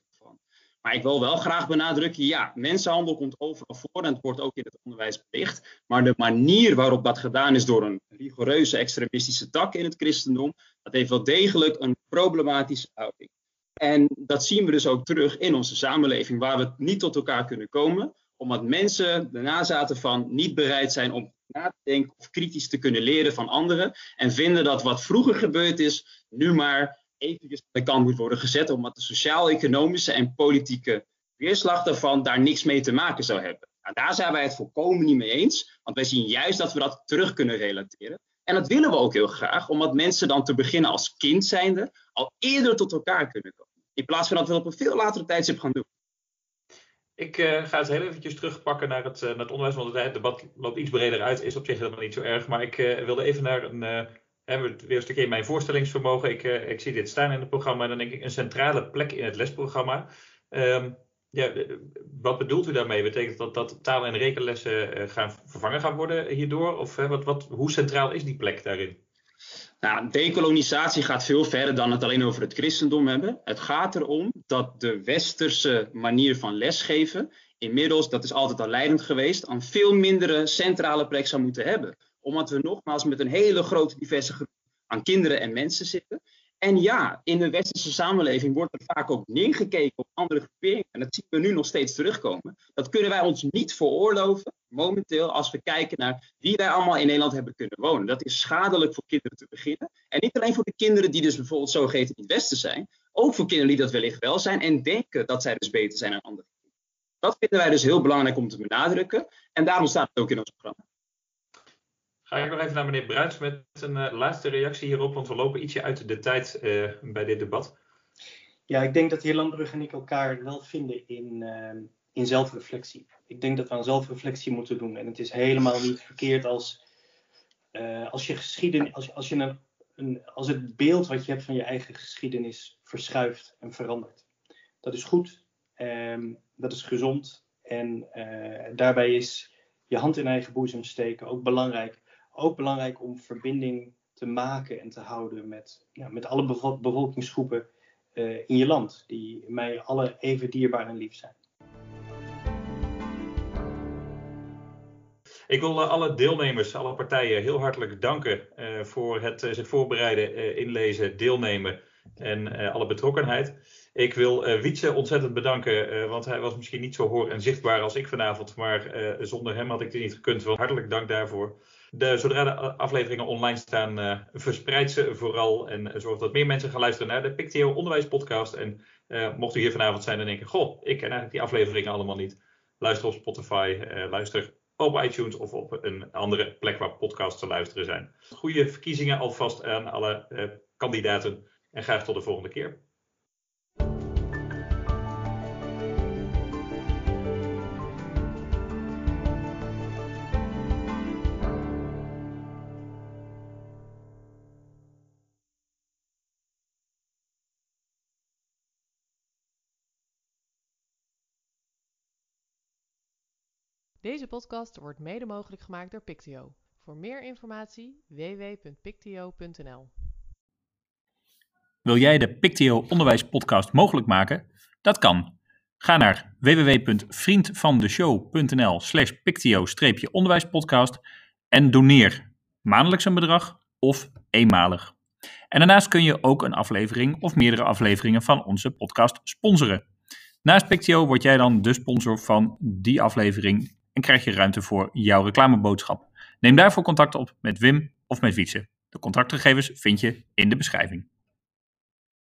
Maar ik wil wel graag benadrukken, ja, mensenhandel komt overal voor en het wordt ook in het onderwijs belicht. Maar de manier waarop dat gedaan is door een rigoureuze extremistische tak in het christendom, dat heeft wel degelijk een problematische houding. En dat zien we dus ook terug in onze samenleving, waar we niet tot elkaar kunnen komen, omdat mensen, de nazaten van, niet bereid zijn om na te denken of kritisch te kunnen leren van anderen. En vinden dat wat vroeger gebeurd is, nu maar eventjes aan de kant moet worden gezet, omdat de sociaal-economische en politieke weerslag daarvan daar niks mee te maken zou hebben. Nou, daar zijn wij het volkomen niet mee eens, want wij zien juist dat we dat terug kunnen relateren. En dat willen we ook heel graag, omdat mensen dan te beginnen als kind zijnde al eerder tot elkaar kunnen komen. In plaats van dat we dat op een veel latere tijdstip gaan doen. Ik uh, ga het heel eventjes terugpakken naar het, uh, naar het onderwijs, want het debat loopt iets breder uit, is op zich helemaal niet zo erg. Maar ik uh, wilde even naar een, hebben we weer een stukje in mijn voorstellingsvermogen. Ik, ik zie dit staan in het programma en dan denk ik een centrale plek in het lesprogramma. Um, ja, wat bedoelt u daarmee? Betekent dat dat taal- en rekenlessen gaan vervangen gaan worden hierdoor? Of wat, wat, hoe centraal is die plek daarin? Nou, decolonisatie gaat veel verder dan het alleen over het christendom hebben. Het gaat erom dat de westerse manier van lesgeven inmiddels, dat is altijd al leidend geweest, een veel mindere centrale plek zou moeten hebben. Omdat we nogmaals met een hele grote diverse groep aan kinderen en mensen zitten. En ja, in de westerse samenleving wordt er vaak ook neergekeken op andere groeperingen. En dat zien we nu nog steeds terugkomen. Dat kunnen wij ons niet veroorloven, momenteel, als we kijken naar wie wij allemaal in Nederland hebben kunnen wonen. Dat is schadelijk voor kinderen te beginnen. En niet alleen voor de kinderen die dus bijvoorbeeld zogeheten in het Westen zijn. Ook voor kinderen die dat wellicht wel zijn en denken dat zij dus beter zijn dan anderen. Dat vinden wij dus heel belangrijk om te benadrukken. En daarom staat het ook in ons programma. Ga ik nog even naar meneer Bruins met een uh, laatste reactie hierop, want we lopen ietsje uit de tijd uh, bij dit debat. Ja, ik denk dat de heer Landbrug en ik elkaar wel vinden in, uh, in zelfreflectie. Ik denk dat we aan zelfreflectie moeten doen. En het is helemaal niet verkeerd als, als je geschiedenis, als, als, je een, een, als het beeld wat je hebt van je eigen geschiedenis verschuift en verandert. Dat is goed, um, dat is gezond en daarbij is je hand in eigen boezem steken ook belangrijk ook belangrijk om verbinding te maken en te houden met, ja, met alle bevolkingsgroepen uh, in je land, die mij alle even dierbaar en lief zijn. Ik wil uh, alle deelnemers, alle partijen heel hartelijk danken uh, voor het zich voorbereiden, inlezen, deelnemen en alle betrokkenheid. Ik wil uh, Wietse ontzettend bedanken, want hij was misschien niet zo hoor en zichtbaar als ik vanavond, maar zonder hem had ik dit niet gekund. Hartelijk dank daarvoor. De, zodra de afleveringen online staan, verspreid ze vooral en zorg dat meer mensen gaan luisteren naar de Pictio Onderwijspodcast. En mocht u hier vanavond zijn en denken, goh, ik ken eigenlijk die afleveringen allemaal niet. Luister op Spotify, luister op iTunes of op een andere plek waar podcasts te luisteren zijn. Goede verkiezingen alvast aan alle kandidaten en graag tot de volgende keer. Deze podcast wordt mede mogelijk gemaakt door Pictio. Voor meer informatie www.pictio.nl. Wil jij de Pictio Onderwijs mogelijk maken? Dat kan. Ga naar www.vriendvandeshow.nl slash pictio-onderwijspodcast en doneer maandelijks een bedrag of eenmalig. En daarnaast kun je ook een aflevering of meerdere afleveringen van onze podcast sponsoren. Naast Pictio word jij dan de sponsor van die aflevering en krijg je ruimte voor jouw reclameboodschap. Neem daarvoor contact op met Wim of met Wietse. De contactgegevens vind je in de beschrijving.